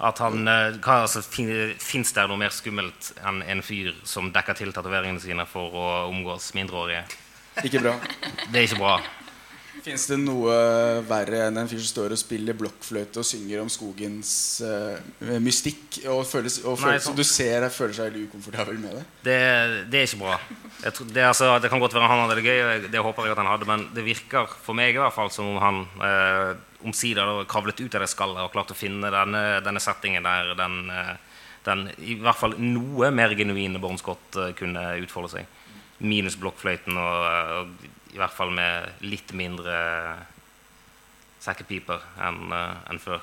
At han, hva, altså, Fins det noe mer skummelt enn en fyr som dekker til tatoveringene sine for å omgås mindreårige? Ikke bra. Det er ikke bra. Fins det noe verre enn en fyr som står og spiller blokkfløyte og synger om skogens uh, mystikk, og, føles, og føles, Nei, som du ser jeg føler seg veldig ukomfortabel med det? Det, det er ikke bra. Tror, det, altså, det, kan godt være han hadde det gøy, det håper jeg at han hadde, men det virker for meg i hvert fall som om han uh, omsider kravlet ut av det skallet og klarte å finne denne, denne settingen der den, uh, den, i hvert fall noe mer genuine Born Scott kunne utfolde seg minus blokkfløyten og, og, i hvert fall med litt mindre sekkepiper enn uh, en før.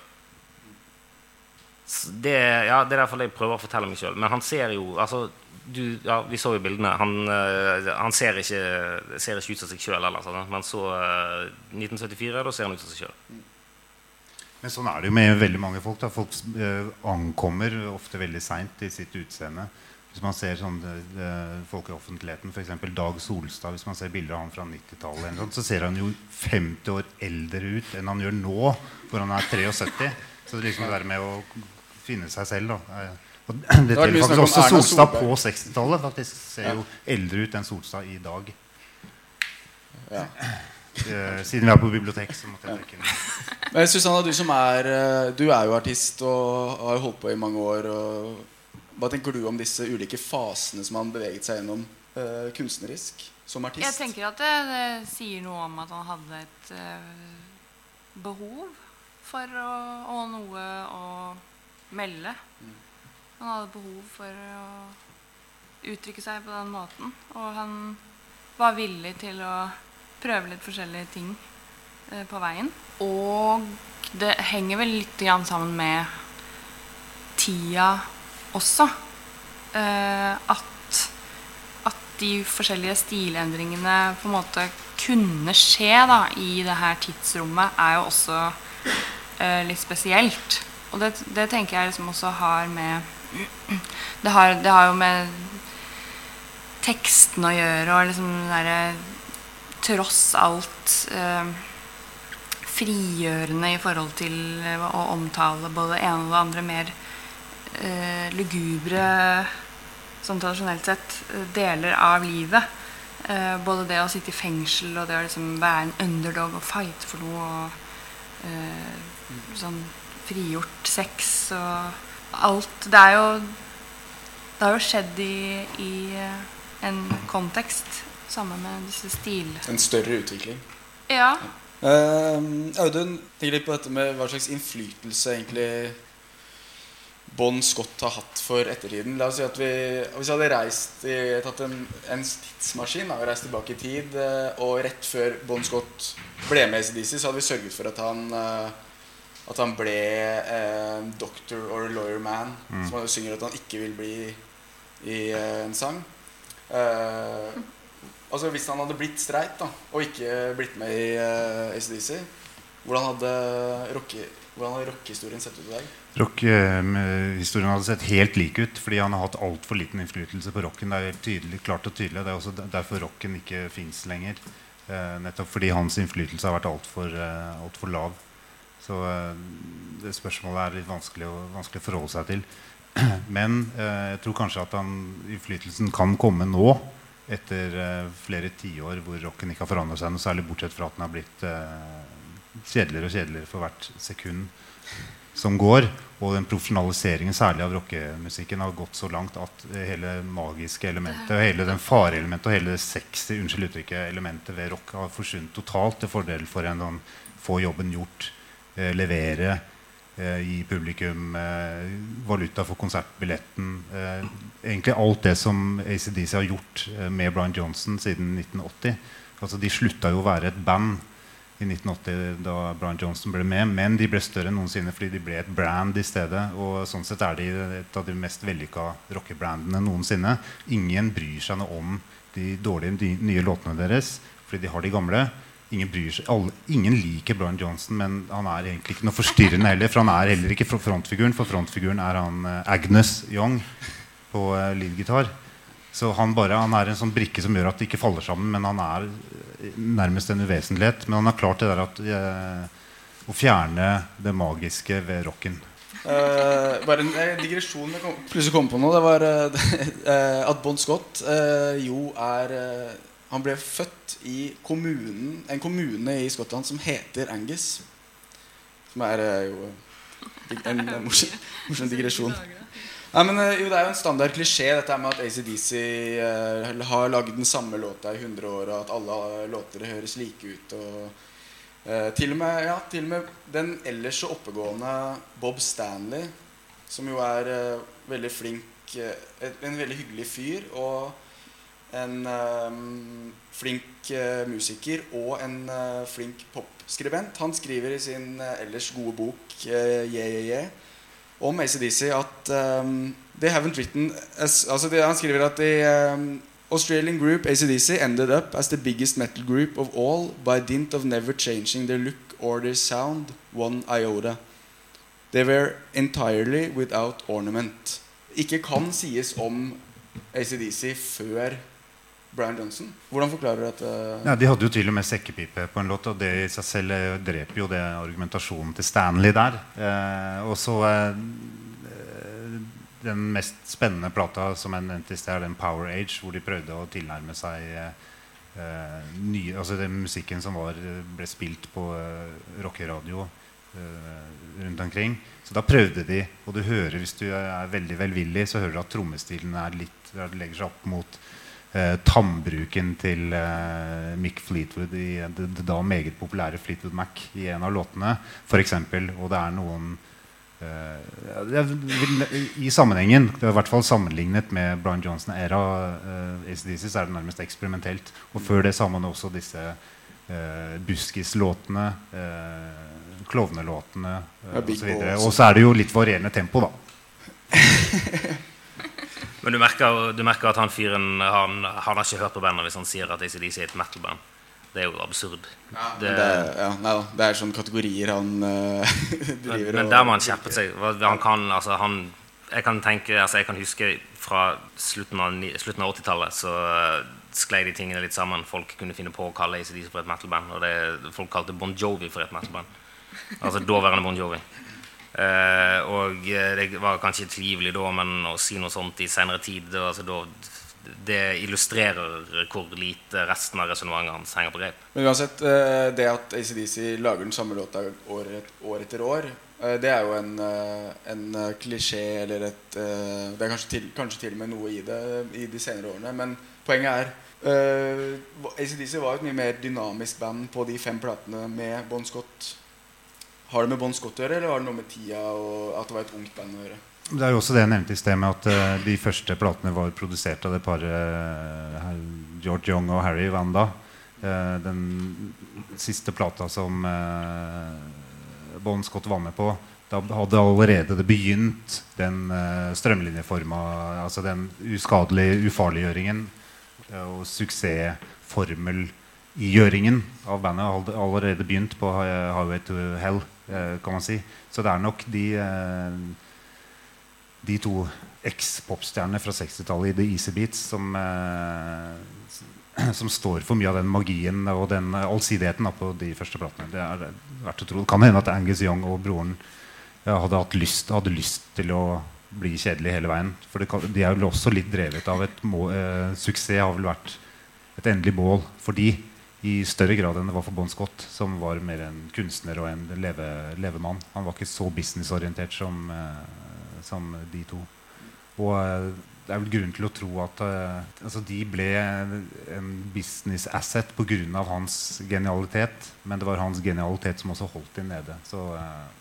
Det, ja, det er derfor jeg prøver å fortelle meg sjøl. Men han ser jo altså, du, ja, Vi så jo bildene. Han, uh, han ser, ikke, ser, ikke, ut som seg sjøl heller. Sånn. Men så uh, 1974, da ser han ut som seg sjøl. Men sånn er det jo med veldig mange folk. Da. Folk ankommer ofte veldig seint i sitt utseende. Hvis man ser sånn, det, folk i offentligheten, f.eks. Dag Solstad Hvis man ser bilder av han fra 90-tallet, så ser han jo 50 år eldre ut enn han gjør nå, hvor han er 73. Så det liksom det der med å finne seg selv da. Og det gjelder faktisk også Solstad på 60-tallet. Faktisk ser jo eldre ut enn Solstad i dag. Ja. Eh, siden vi er på bibliotek, så måtte jeg trekke inn. Susanna, du som er eh, Du er jo artist og har holdt på i mange år. og hva tenker du om disse ulike fasene som han beveget seg gjennom uh, kunstnerisk som artist? Jeg tenker at det, det, sier noe om at han hadde et uh, behov for å, og noe å melde. Mm. Han hadde behov for å uttrykke seg på den måten. Og han var villig til å prøve litt forskjellige ting uh, på veien. Og det henger vel litt sammen med tida også eh, at, at de forskjellige stilendringene på en måte kunne skje da, i det her tidsrommet, er jo også eh, litt spesielt. Og det, det, tenker jeg liksom også har med det har, det har, jo med teksten å gjøre, og liksom den derre tross alt eh, frigjørende i forhold til å omtale både det ene og det andre mer eh, lugubre sånn tradisjonelt sett eh, deler av livet. Eh, både det å sitte i fengsel og det å liksom være en underdog og fighte for noe. Og eh, sånn frigjort sex og alt. Det er jo Det har jo skjedd i, i en kontekst Samme med disse stil... En større utvikling. Ja. Uh, Audun, tenk litt på dette med hva slags innflytelse egentlig Bon Scott har hatt for ettertiden. La oss si at vi, Hvis vi hadde reist i, tatt en, en tidsmaskin og reist tilbake i tid, uh, og rett før Bon Scott ble med i CDC, så hadde vi sørget for at han uh, at han ble eh, doctor or lawyer man. Mm. Som han synger at han ikke vil bli i eh, en sang. Eh, altså Hvis han hadde blitt streit da og ikke blitt med i eh, ACDC, hvordan hadde rockehistorien sett ut i dag? Rockhistorien hadde sett helt lik ut, fordi han har hatt altfor liten innflytelse på rocken. Det er helt tydelig, klart og tydelig. Det er også derfor rocken ikke fins lenger. Eh, nettopp fordi hans innflytelse har vært altfor eh, alt for lav. Så eh, det spørsmålet er litt vanskelig å, vanskelig å forholde seg til. Men eh, jeg tror kanskje at han, innflytelsen kan komme nå, etter eh, flere tiår hvor rocken ikke har forandret seg noe særlig, bortsett fra at den har blitt eh, kjedeligere og kjedeligere for hvert sekund som går. Og den profesjonaliseringen særlig av rockemusikken har gått så langt at hele magiske elementet, og hele den fareelementet og hele det sexy unnskyld uttrykket, elementet ved rock har forsvunnet totalt til fordel for en sånn få jobben gjort Eh, levere eh, gi publikum eh, valuta for konsertbilletten. egentlig alt det som ACDC har gjort med Brian Johnson siden 1980. Altså, de slutta jo å være et band i 1980 da Brian Johnson ble med, men de ble større enn noensinne fordi de ble et brand i stedet. Og sånn sett er de et av de mest vellykka rockebrandene noensinne. Ingen bryr seg noe om de dårlige nye låtene deres fordi de har de gamle. Ingen, alle, ingen, liker Brian Johnson, men han er egentlig ikke noe forstyrrende heller. For han er heller ikke frontfiguren, for frontfiguren er han uh, Agnes Young på uh, leadgitar. Så han, bare, han er en sånn brikke som gjør at det ikke faller sammen, men han er uh, nærmest en uvesentlighet. Men han har klart det der at, eh, å fjerne det magiske ved rocken. Uh, bare en eh, digresjon jeg kom, plutselig kom på nå. Det var uh, at Bon Scott jo er han ble født i kommunen, en kommune i Skottland som heter Angus. Som er jo en, en morsom, morsom digresjon. Ja, men, eh, jo, det er jo en standard klisjé dette med at ACDC eh, har lagd den samme låta i 100 år, og at alle låter høres like ut. Og, uh, til, og med, ja, til og med den ellers så oppegående Bob Stanley, som jo er uh, veldig flink En veldig hyggelig fyr. og en flink musiker og en flink popskribent. Han skriver i sin ellers gode bok yeah, yeah, yeah, om ACDC at um, they haven't written as, altså det, Han skriver at the um, Australian group ACDC ended up as the biggest metal group of all by dint of never changing their look or their sound one iota. They were entirely without ornament. Ikke kan sies om ACDC før Brian Johnson. Hvordan forklarer du dette? Ja, de hadde jo til og med sekkepipe på en låt, og det i seg selv eh, dreper jo det argumentasjonen til Stanley der. Eh, og så eh, Den mest spennende plata som jeg nevnte i sted, er den Power Age, hvor de prøvde å tilnærme seg eh, nye, altså den musikken som var, ble spilt på eh, rockeradio eh, rundt omkring. Så da prøvde de, og du hører hvis du er veldig velvillig, så hører du at trommestilen er litt, legger seg opp mot eh, tannbruken til eh, Mick Fleetwood i det, det, da meget populære Fleetwood Mac i en av låtene, f.eks. Og det er noen eh, I sammenhengen, i hvert fall sammenlignet med Brian Johnson-æra eh, ACDC, så er det nærmest eksperimentelt. Og før det så har man også disse eh, Buskis-låtene, eh, klovnelåtene eh, osv. Og så er det jo litt varierende tempo, da. Men du merker, du merker, at han fyren han, han, har ikke hørt på bandet hvis han sier at ACDC er et metal-band. Det er jo absurd. Ja, det, det, ja, nei, det, er sånne kategorier han uh, driver Men, men der må han skjerpe seg. Han kan, altså, han, jeg kan tenke, altså, jeg kan huske fra slutten av, av 80-tallet så uh, sklei de tingene litt sammen. Folk kunne finne på å kalle ACDC for et metal-band. Og det, folk kalte Bon Jovi for et metal-band. Altså daværende Bon Jovi. Uh, og eh, det var kanskje trivelig da, men å si noe sånt i senere tid det, altså, da, det illustrerer hvor lite resten av resonnementet hans henger på grep. Men uansett, uh, det at ACDC lager den samme låta år, år etter år, det er jo en, en klisjé eller et Det er kanskje til, kanskje til, og med noe i det i de senere årene, men poenget er Uh, ACDC var et mye mer dynamisk band på de fem platene med Bon Scott. Har det med Bon Scott å gjøre, eller har det noe med tida og at det var et ungt band å gjøre? Det er jo også det jeg nevnte i sted, med at uh, de første platene var produsert av det paret uh, George Young og Harry Wanda. Uh, den siste plata som Bon Scott var med på, da hadde allerede det begynt den strømlinjeforma, altså den uskadelige ufarliggjøringen og suksessformelgjøringen av bandet allerede begynt på Highway to Hell, eh, kan man si. Så det er nok de, eh, de to eks-popstjernene fra 60-tallet i The Easy Beats som, eh, som står for mye av den magien og den allsidigheten på de første platene. Det er verdt å tro. Det kan hende at Angus Young og broren hadde, lyst, hadde lyst til å bli kjedelig hele veien. For kan, de er jo også litt drevet av et mål, eh, Suksess har vel vært et endelig mål for de i større grad enn det var for Bon Scott, som var mer en kunstner og en leve, levemann. Han var ikke så businessorientert som, uh, som de to. Og uh, det er vel grunn til å tro at uh, altså de ble en business asset pga. hans genialitet. Men det var hans genialitet som også holdt dem nede. Så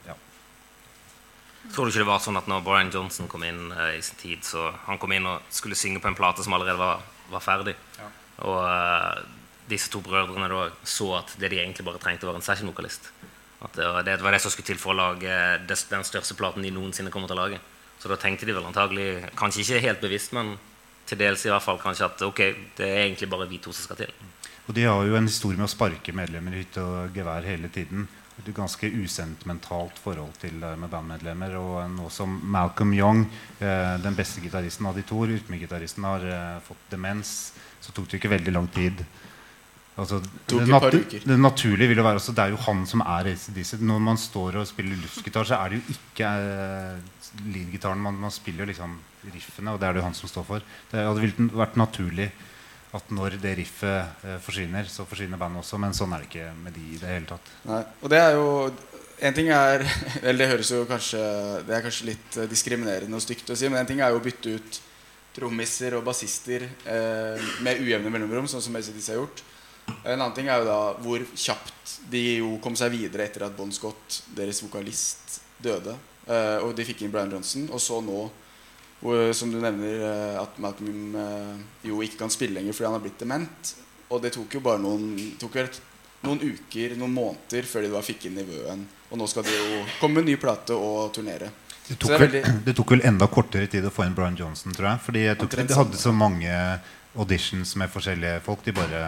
ja Tror du ikke det var sånn at når Brian Johnson kom inn i sin tid, så han kom inn og skulle synge på en plate som allerede var, var ferdig, ja. og disse to brødrene da så at det de egentlig bare trengte, var en session-vokalist. At det var det, som skulle til for å lage den største platen de noensinne kommer til å lage. Så da tenkte de vel antagelig, kanskje ikke helt bevisst, men til dels i hvert fall kanskje at ok, det er egentlig bare vi to som skal til. Og de har jo en historie med å sparke medlemmer i hytte og gevær hele tiden et ganske usentimentalt forhold til det med bandmedlemmer. Og nå som Malcolm Young, eh, den beste gitaristen av de to, rytmegitaristen, har eh, fått demens, så tok det ikke veldig lang tid. Altså, det, natu det, naturlige vil jo være også, Det er jo han som er ACDC. Når man står og spiller luftgitar, så er det jo ikke uh, leadgitaren. Man, man spiller liksom riffene, og det er det jo han som står for. Det hadde vært naturlig at når det riffet uh, forsvinner, så forsvinner bandet også. Men sånn er det ikke med de i det hele tatt. Nei, og det er jo en ting er Eller det høres jo kanskje Det er kanskje litt eh, diskriminerende og stygt å si, men en ting er jo å bytte ut trommiser og bassister eh, med ujevne mellomrom, sånn som ACDC har gjort. En annen ting er jo da hvor kjapt de jo kom seg videre etter at Bon Scott, deres vokalist, døde. Uh, og de fikk inn Brian Johnson. Og så nå hvor, som du nevner, uh, at Malcolm uh, jo ikke kan spille lenger fordi han har blitt dement. Og det tok jo bare noen, tok noen uker, noen måneder, før de da fikk inn nivøen. Og nå skal de jo komme med en ny plate og turnere. Det tok, vel, det tok, vel, enda kortere tid å få inn Brian Johnson, tror jeg. Fordi jeg tok, de hadde så mange auditions med forskjellige folk. De bare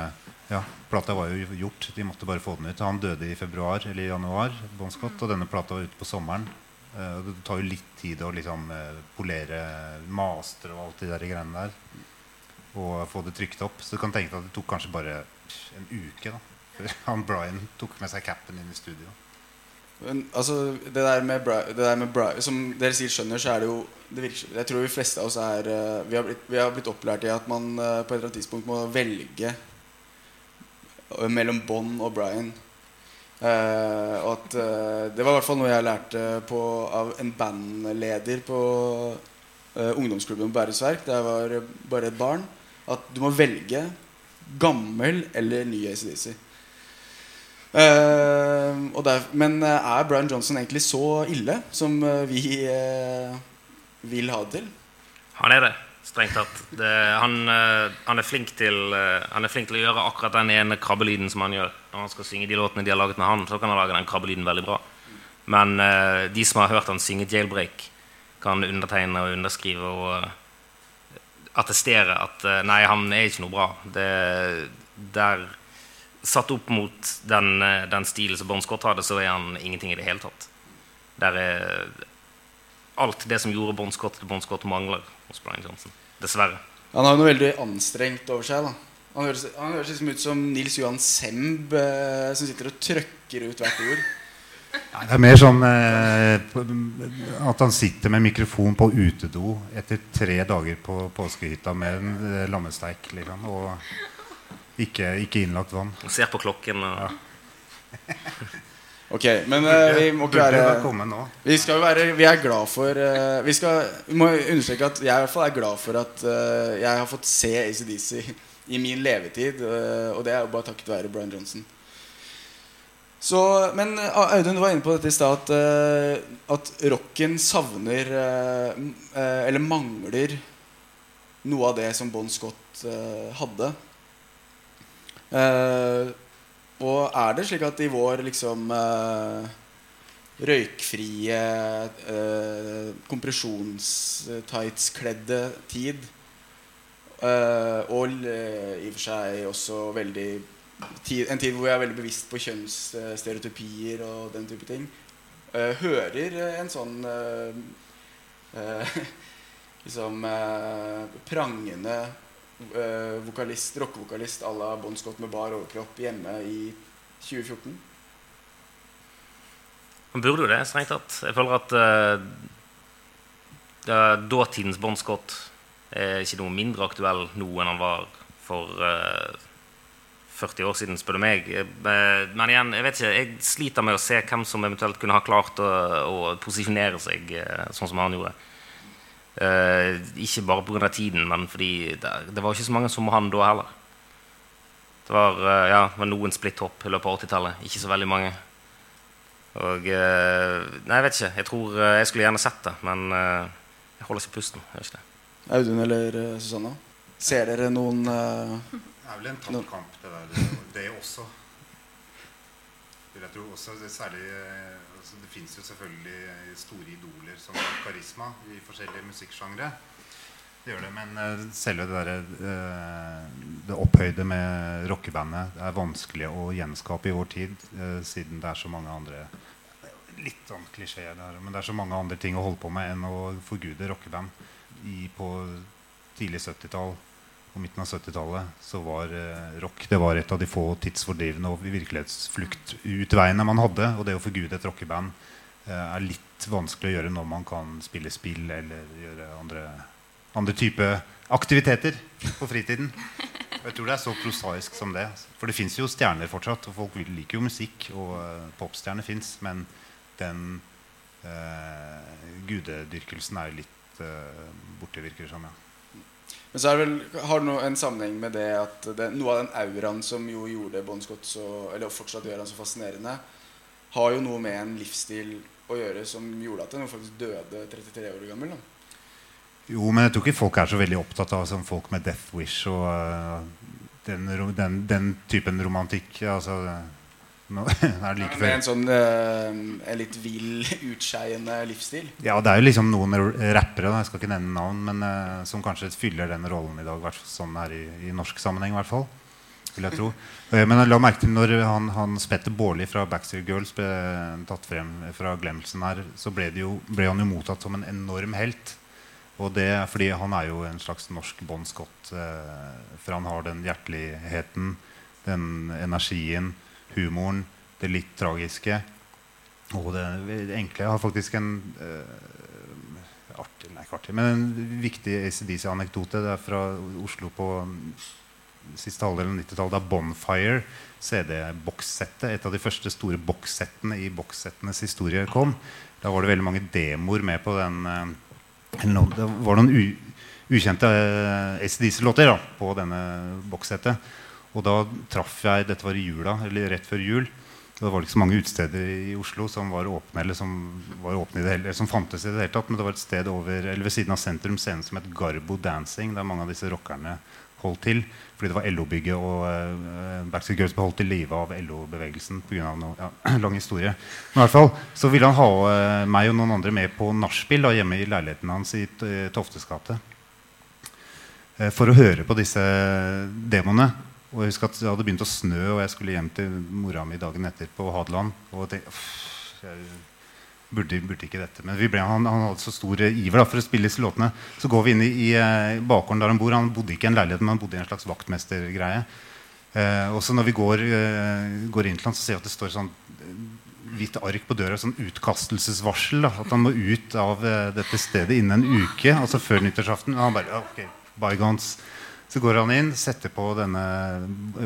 ja, Plata var jo gjort. De måtte bare få den ut. Han døde i februar eller januar, bon Scott, og denne plata var ute på sommeren. Uh, det tar jo litt tid å liksom, uh, polere master og alt de der greiene der. Og få det trykt opp. Så du kan tenke deg at det tok kanskje bare en uke da han Brian tok med seg capen inn i studio. Men, altså, det der med, Bri det der med Bri Som dere sier skjønner, så er det jo det virker, Jeg tror de fleste av oss er uh, vi, har blitt, vi, har blitt, opplært i at man på et eller annet tidspunkt må velge mellom Bond og Brian. Uh, og at uh, Det var i hvert fall noe jeg lærte på, av en bandleder på uh, ungdomsklubben på Bærumsverk da jeg var bare et barn. At du må velge gammel eller ny ACDC. men er Brian Johnson egentlig så ille som vi vil ha det til? Han er det strengt tatt. Det, han, uh, han, er flink til, uh, han er flink til å gjøre akkurat den ene krabbelyden som han gjør. Når han skal synge de låtene de har laget med han, så kan han lage den krabbelyden veldig bra. Men uh, de som har hørt han synge 'Jailbreak', kan undertegne og underskrive og attestere at nei, han er ikke noe bra. Det, der, satt opp mot den, den stilen som Bon Scott hadde, så er han ingenting i det hele tatt. Der er alt det som gjorde Bon Scott til Bon Scott, mangler hos Brian Johnson. Dessverre. Han har noe veldig anstrengt over seg. da Han høres, han høres liksom ut som Nils Johan Semb eh, som sitter og trøkker ut hvert ord. Ja, det er mer sånn eh, at han sitter med mikrofon på utedo etter tre dager på påskehytta med en eh, lammesteik. Liksom, og ikke, ikke, innlagt vann. Og ser på klokken. Og... Ja. Ok, men uh, vi må ikke være Vi skal jo være Vi er glad for uh, Vi skal må understreke at jeg i hvert fall er glad for at uh, jeg har fått se ACDC i min levetid. og det er jo bare takket være Brian Johnson. Så, men Audun, du var inne på dette i stad at, at rocken savner Eller mangler noe av det som Bon Scott hadde. Eh, og er det slik at i vår liksom uh, røykfrie, uh, kompresjonstights-kledde tid uh, Og uh, i og for seg også veldig tid, En tid hvor vi er veldig bevisst på kjønnsstereotypier og den type ting. hører en sånn liksom prangende eh, vokalist, rockevokalist à la Bon Scott med bar overkropp hjemme i 2014? Han burde jo det, strengt tatt. Jeg føler at uh, dåtidens Bon Scott er ikke noe mindre aktuell nå enn han var for eh, 40 år siden, spør du meg. Eh, Men igjen, jeg vet ikke, jeg sliter med å se hvem som eventuelt kunne ha klart å, å posisjonere seg eh, sånn som han gjorde. Eh, ikke bare pga. tiden, men fordi det, det var ikke så mange som han da heller. Det var, uh, ja, var noen splitt-hopp i løpet av 80-tallet. Ikke så veldig mange. Og uh, Nei, jeg vet ikke. Jeg tror jeg skulle gjerne sett det, men jeg holder ikke pusten. Jeg ikke det. Audun eller Susanna? Ser dere noen Det er vel en tapt kamp, det der. Det også. Vil jeg tro. Også det, særlig, eh, altså det fins jo selvfølgelig store idoler som har karisma i forskjellige musikksjangre. Det gjør det, men eh, selve det derre eh, Det opphøyde med rockebandet er vanskelig å gjenskape i vår tid, eh, siden det er så mange andre Litt sånn klisjé, der, men det er så mange andre ting å holde på med enn å forgude rockeband. På tidlig 70-tall midten av 70-tallet så var eh, rock det var et av de få tidsfordrivende og virkelighetsfluktutveiene man hadde. Og det å forgude et rockeband eh, er litt vanskelig å gjøre når man kan spille spill eller gjøre andre, andre type aktiviteter på fritiden. Og jeg tror det er så prosaisk som det. For det fins jo stjerner fortsatt, og folk liker jo musikk. Og eh, popstjerner fins, men den eh, gudedyrkelsen er jo litt eh, borte, virker det som. Ja. Men så vel, har det noe, en sammenheng med det at det, noe av den auraen som jo gjorde Bon Scott så Eller fortsatt gjør han så fascinerende, har jo noe med en livsstil å gjøre som gjorde at han faktisk døde 33 år gammel. Da. Jo, men jeg tror ikke folk er så veldig opptatt av sånn folk med death wish og uh, den, den, den typen romantikk. Altså, nå, er det like Med en sånn uh, en litt vill, utskeiende livsstil. Ja, det er jo liksom noen rappere, da, jeg skal ikke nevne navn, men uh, som kanskje fyller den rollen i dag, sånn her i, i norsk sammenheng i hvert fall. Vil jeg tro. Eh, Men jeg la merke til når han, han Spetter Baarli fra Backstreet Girls ble tatt frem fra glemmelsen her, så ble, jo, ble han jo mottatt som en enorm helt. Og det er fordi han er jo en slags norsk Bon Scott. For han har den hjerteligheten, den energien, humoren, det litt tragiske. Og det, det enkle. Jeg har faktisk en uh, artig, nei, ikke artig, men en viktig ACDC-anekdote. Det er fra Oslo på siste halvdel av 90-tallet, da Bonfire, CD-bokssettet, et av de første store bokssettene i bokssettenes historie, kom. Da var det veldig mange demoer med på den eh, Det var noen ukjente uh, ACDC-låter på denne bokssettet. Og da traff jeg Dette var i jula, eller rett før jul. Det var ikke så mange utesteder i Oslo som var åpne eller som, var åpne i det hele, som fantes i det hele tatt. Men det var et sted over, eller ved siden av Sentrum scenen som het Garbo Dancing, der mange av disse rockerne holdt til. Fordi det var LO-bygget, og uh, Backstreet Girls ble holdt til live av LO-bevegelsen pga. noe ja, lang historie. Men i hvert fall så ville han ha uh, meg og noen andre med på nachspiel hjemme i leiligheten hans i uh, Toftes gate. Eh, for å høre på disse demoene. Og jeg husker at Det hadde begynt å snø, og jeg skulle hjem til mora mi dagen etter på Hadeland. Og tenkte, jeg burde, burde ikke dette. Men ble, han, han hadde så stor iver da, for å spille disse låtene. Så går vi inn i, i eh, bakgården der han bor. Han bodde ikke i en leilighet, men han bodde i en slags vaktmestergreie. Eh, og så når vi går, eh, går inn til han, så ser vi at det står sånn eh, hvitt ark på døra. Sånn utkastelsesvarsel. Da, at han må ut av eh, dette stedet innen en uke. Altså før nyttårsaften. Og han bare ok, bygons. Så går han inn, setter på denne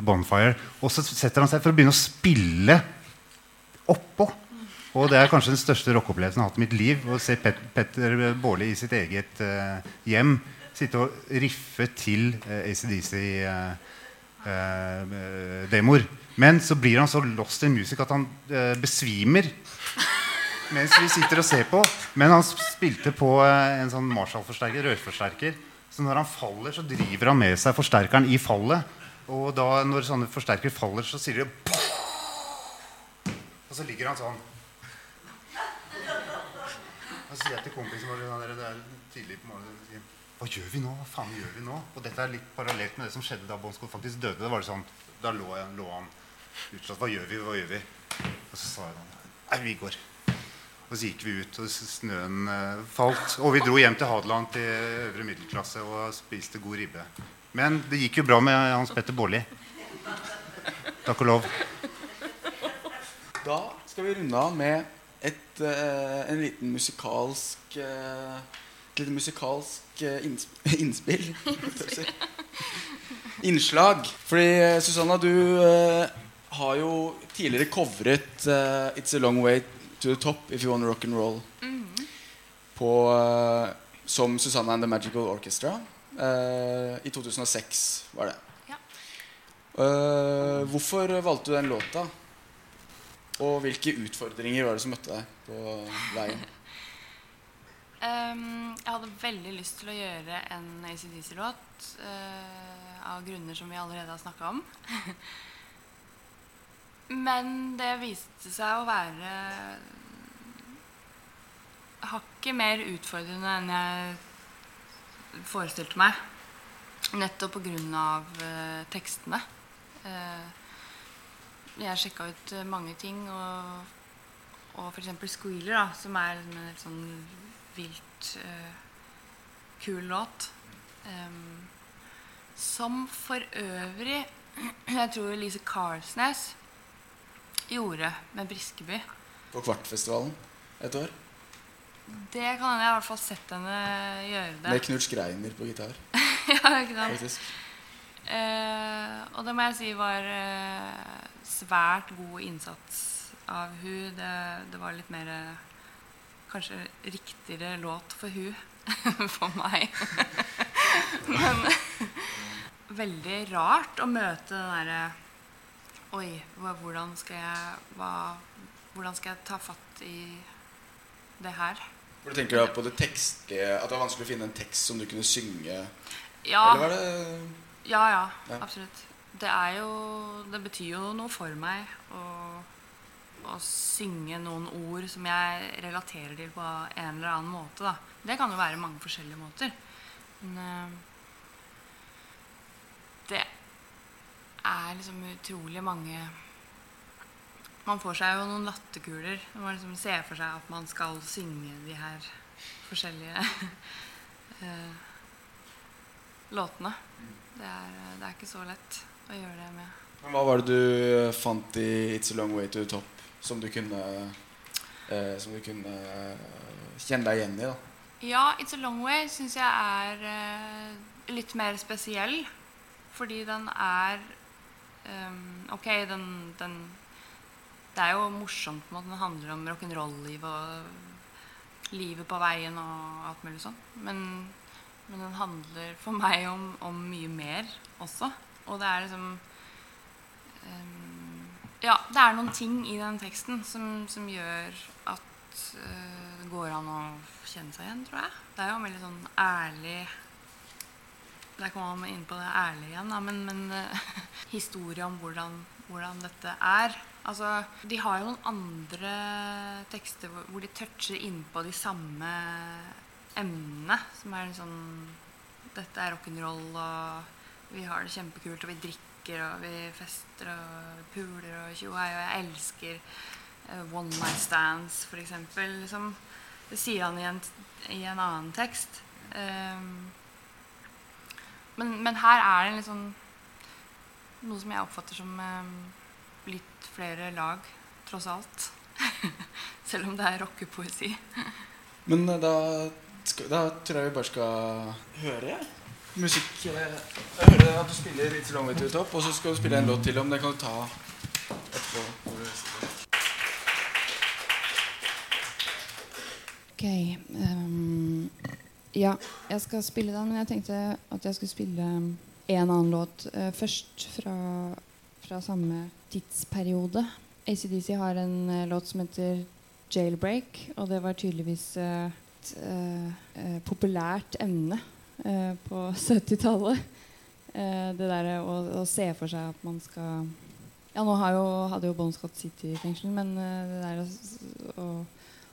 Bonfire, og så setter han seg for å begynne å spille oppå. Og det er kanskje den største rockeopplevelsen jeg har hatt i mitt liv. Å se Pet Petter Baarli i sitt eget uh, hjem sitte og riffe til uh, ACDC-demoer. Uh, Men så blir han så lost in music at han eh, besvimer mens vi sitter og ser på. Men han spilte på eh, en sånn Marshall-forsterker, rørforsterker. Så når han faller, så driver han med seg forsterkeren i fallet. Og da når sånne forsterkere faller, så sier de Og så ligger han sånn. Og så sier jeg til kompisen vår det er tidlig på morgenen Hva gjør vi nå? Hva faen gjør vi nå? Og dette er litt parallelt med det som skjedde da Bon faktisk døde. Da var det sånn, da lå, jeg, lå han utslått. Hva gjør vi? Hva gjør vi? Og så sa jeg Nei, vi går. Og så gikk vi ut, og snøen eh, falt. Og vi dro hjem til Hadeland til øvre middelklasse og spiste god ribbe. Men det gikk jo bra med Hans Petter Baarli. Takk og lov. Da skal vi runde av med et, eh, en liten musikalsk eh, Et lite musikalsk innspill. Innslag. Fordi Susanna, du har jo tidligere covret 'It's a Long Way to the Top If You Wanna Rock and Roll' på, uh, som Susanna and The Magical Orchestra. Uh, I 2006 var det. Ja. Uh, hvorfor valgte du den låta? Og hvilke utfordringer var det som møtte deg på veien? um, jeg hadde veldig lyst til å gjøre en ACDC-låt av grunner som vi allerede har snakka om. Men det viste seg å være hakket mer utfordrende enn jeg forestilte meg. Nettopp pga. Uh, tekstene. Eh, jeg sjekka ut eh, mange ting, og, og f.eks. 'Squealer', da, som er liksom en helt sånn vilt eh, kul låt. Som for øvrig jeg tror Lise Karlsnes gjorde med Briskeby. På Kvartfestivalen et år? Det kan hende jeg har i hvert fall sett henne gjøre det. Med Knut Skreiner på gitar. ja, ikke sant? faktisk Eh, og det må jeg si var eh, svært god innsats av hun. Det, det var litt mer eh, Kanskje riktigere låt for hun for meg. Men veldig rart å møte den derre Oi, hvordan skal jeg hva, Hvordan skal jeg ta fatt i det her? Hvor du tenker på det tekstlige At det var vanskelig å finne en tekst som du kunne synge? Ja, Eller var det Ja, ja, Ja. absolutt. Det er jo Det betyr jo noe for meg å, å synge noen ord som jeg relaterer til på en eller annen måte, da. Det kan jo være mange forskjellige måter. Men eh, det er liksom utrolig mange Man får seg jo noen latterkuler når man liksom ser for seg at man skal synge de her forskjellige eh, låtene. Det er, det er ikke så lett å gjøre det med. Men Hva var det du fant i It's a Long Way to the Top som du kunne eh, Som du kunne eh, kjenne deg igjen i? da? Ja, It's a Long Way syns jeg er eh, litt mer spesiell. Fordi den er ehm, Ok, den, den Det er jo morsomt med at den handler om rock'n'roll-liv og livet på veien og alt mulig sånn. Men, men den handler for meg om, om mye mer også. Og det er liksom um, Ja, det er noen ting i den teksten som, som gjør at uh, det går an å kjenne seg igjen, tror jeg. Det er jo en veldig sånn ærlig Der kommer man inn på det ærlige igjen, da, men, men eh, historie om hvordan, hvordan dette er. Altså, de har jo noen andre tekster hvor, de toucher innpå de samme emnene. Som er sånn Dette er rock'n'roll, og vi har det kjempekult, og vi drikker, og vi fester, og puler, og tjohei, og jeg elsker uh, one night stands, eksempel. Liksom, det sier han i en, i en annen tekst. Ehm, men, men her er det litt sånn noe som jeg oppfatter som eh, litt flere lag, tross alt. Selv om det er rockepoesi. Men eh, da, skal, da tror jeg vi bare skal høre musikk. eh, Jeg hører at du spiller It's a Long Way to Top, og så skal du spille en låt til om det kan du ta etterpå. Ok. ehm, Ja, jeg skal spille den, men jeg tenkte at jeg skulle spille en annen låt eh, først. Fra, fra samme tidsperiode. ACDC har en eh, låt som heter 'Jailbreak', og det var tydeligvis eh, et eh, eh, populært emne eh, på 70-tallet. det derre å, å se for seg at man skal Ja, nå jo, hadde jo Bon Scott sittet i fengsel, men det der å,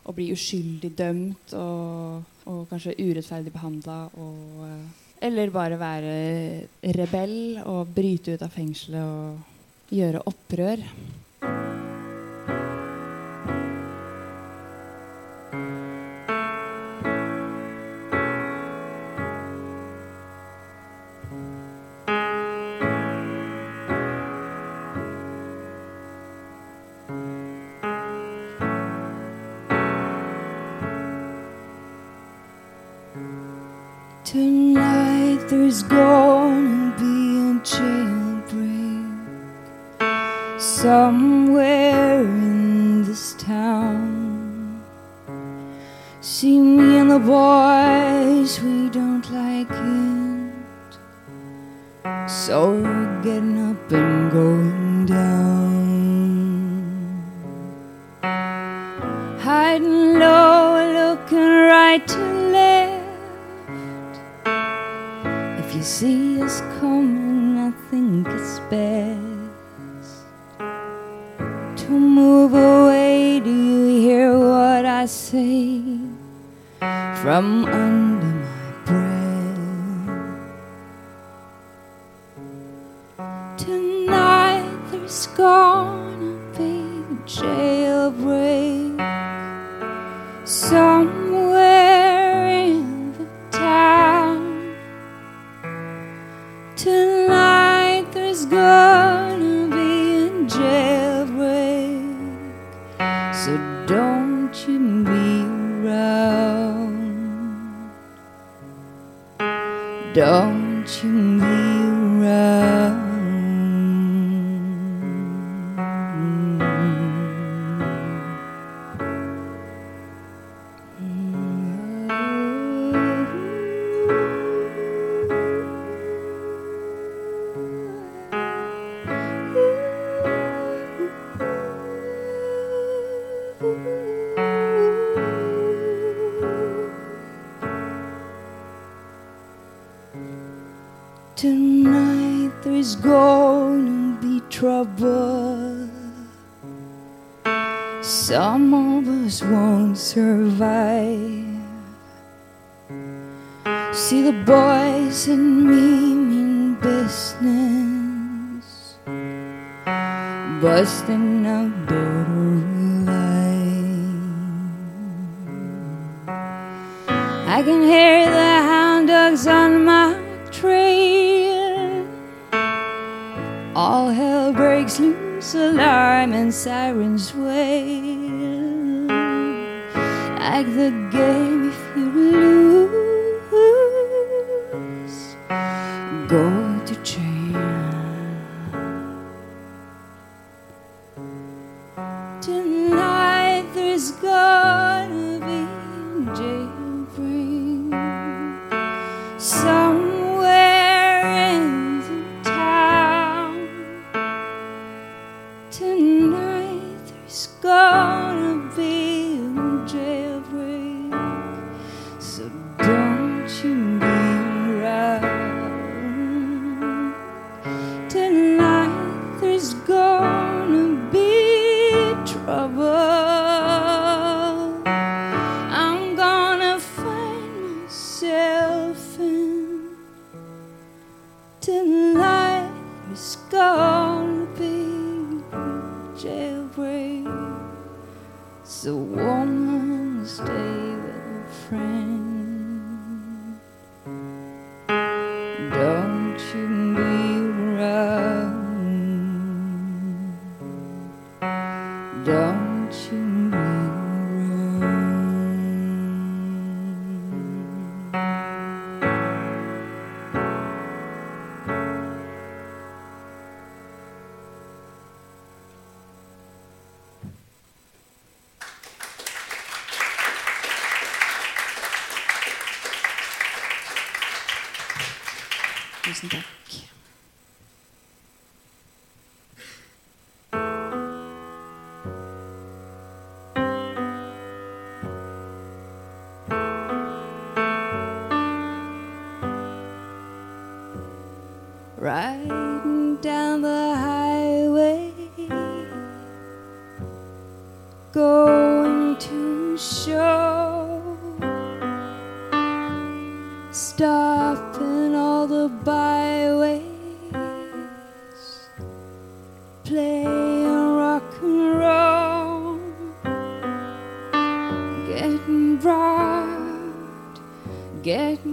å bli uskyldig dømt og, og kanskje urettferdig behandla. Eller bare være rebell og bryte ut av fengselet og gjøre opprør. There's gonna be trouble. Some of us won't survive. See the boys and me mean business, busting out or alive. I can hear the hound dogs on my breaks loose, alarm and sirens wail. Like the game, Tusen.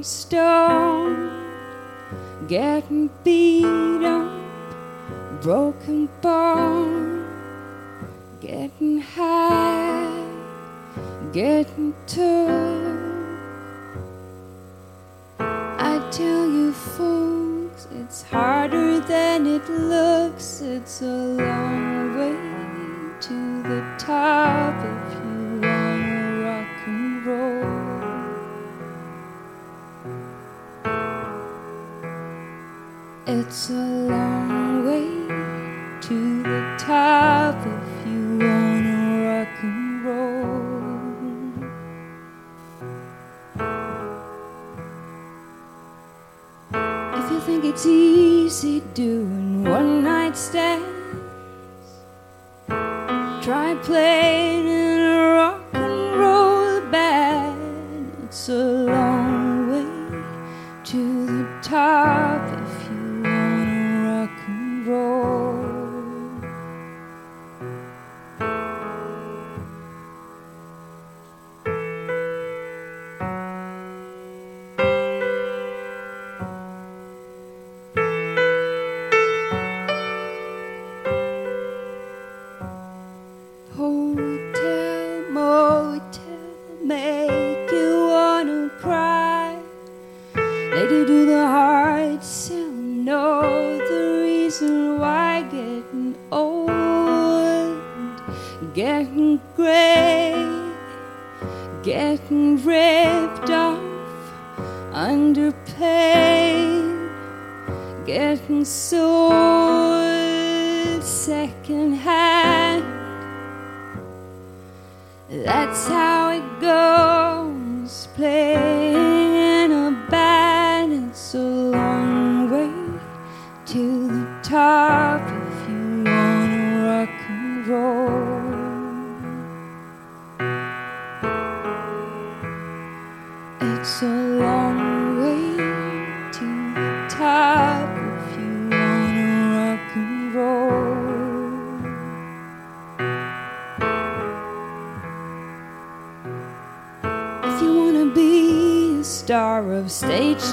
stone, getting beat up, broken bone, getting high, getting too. I tell you, folks, it's harder than it looks, it's a long way to the top.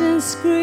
And scream.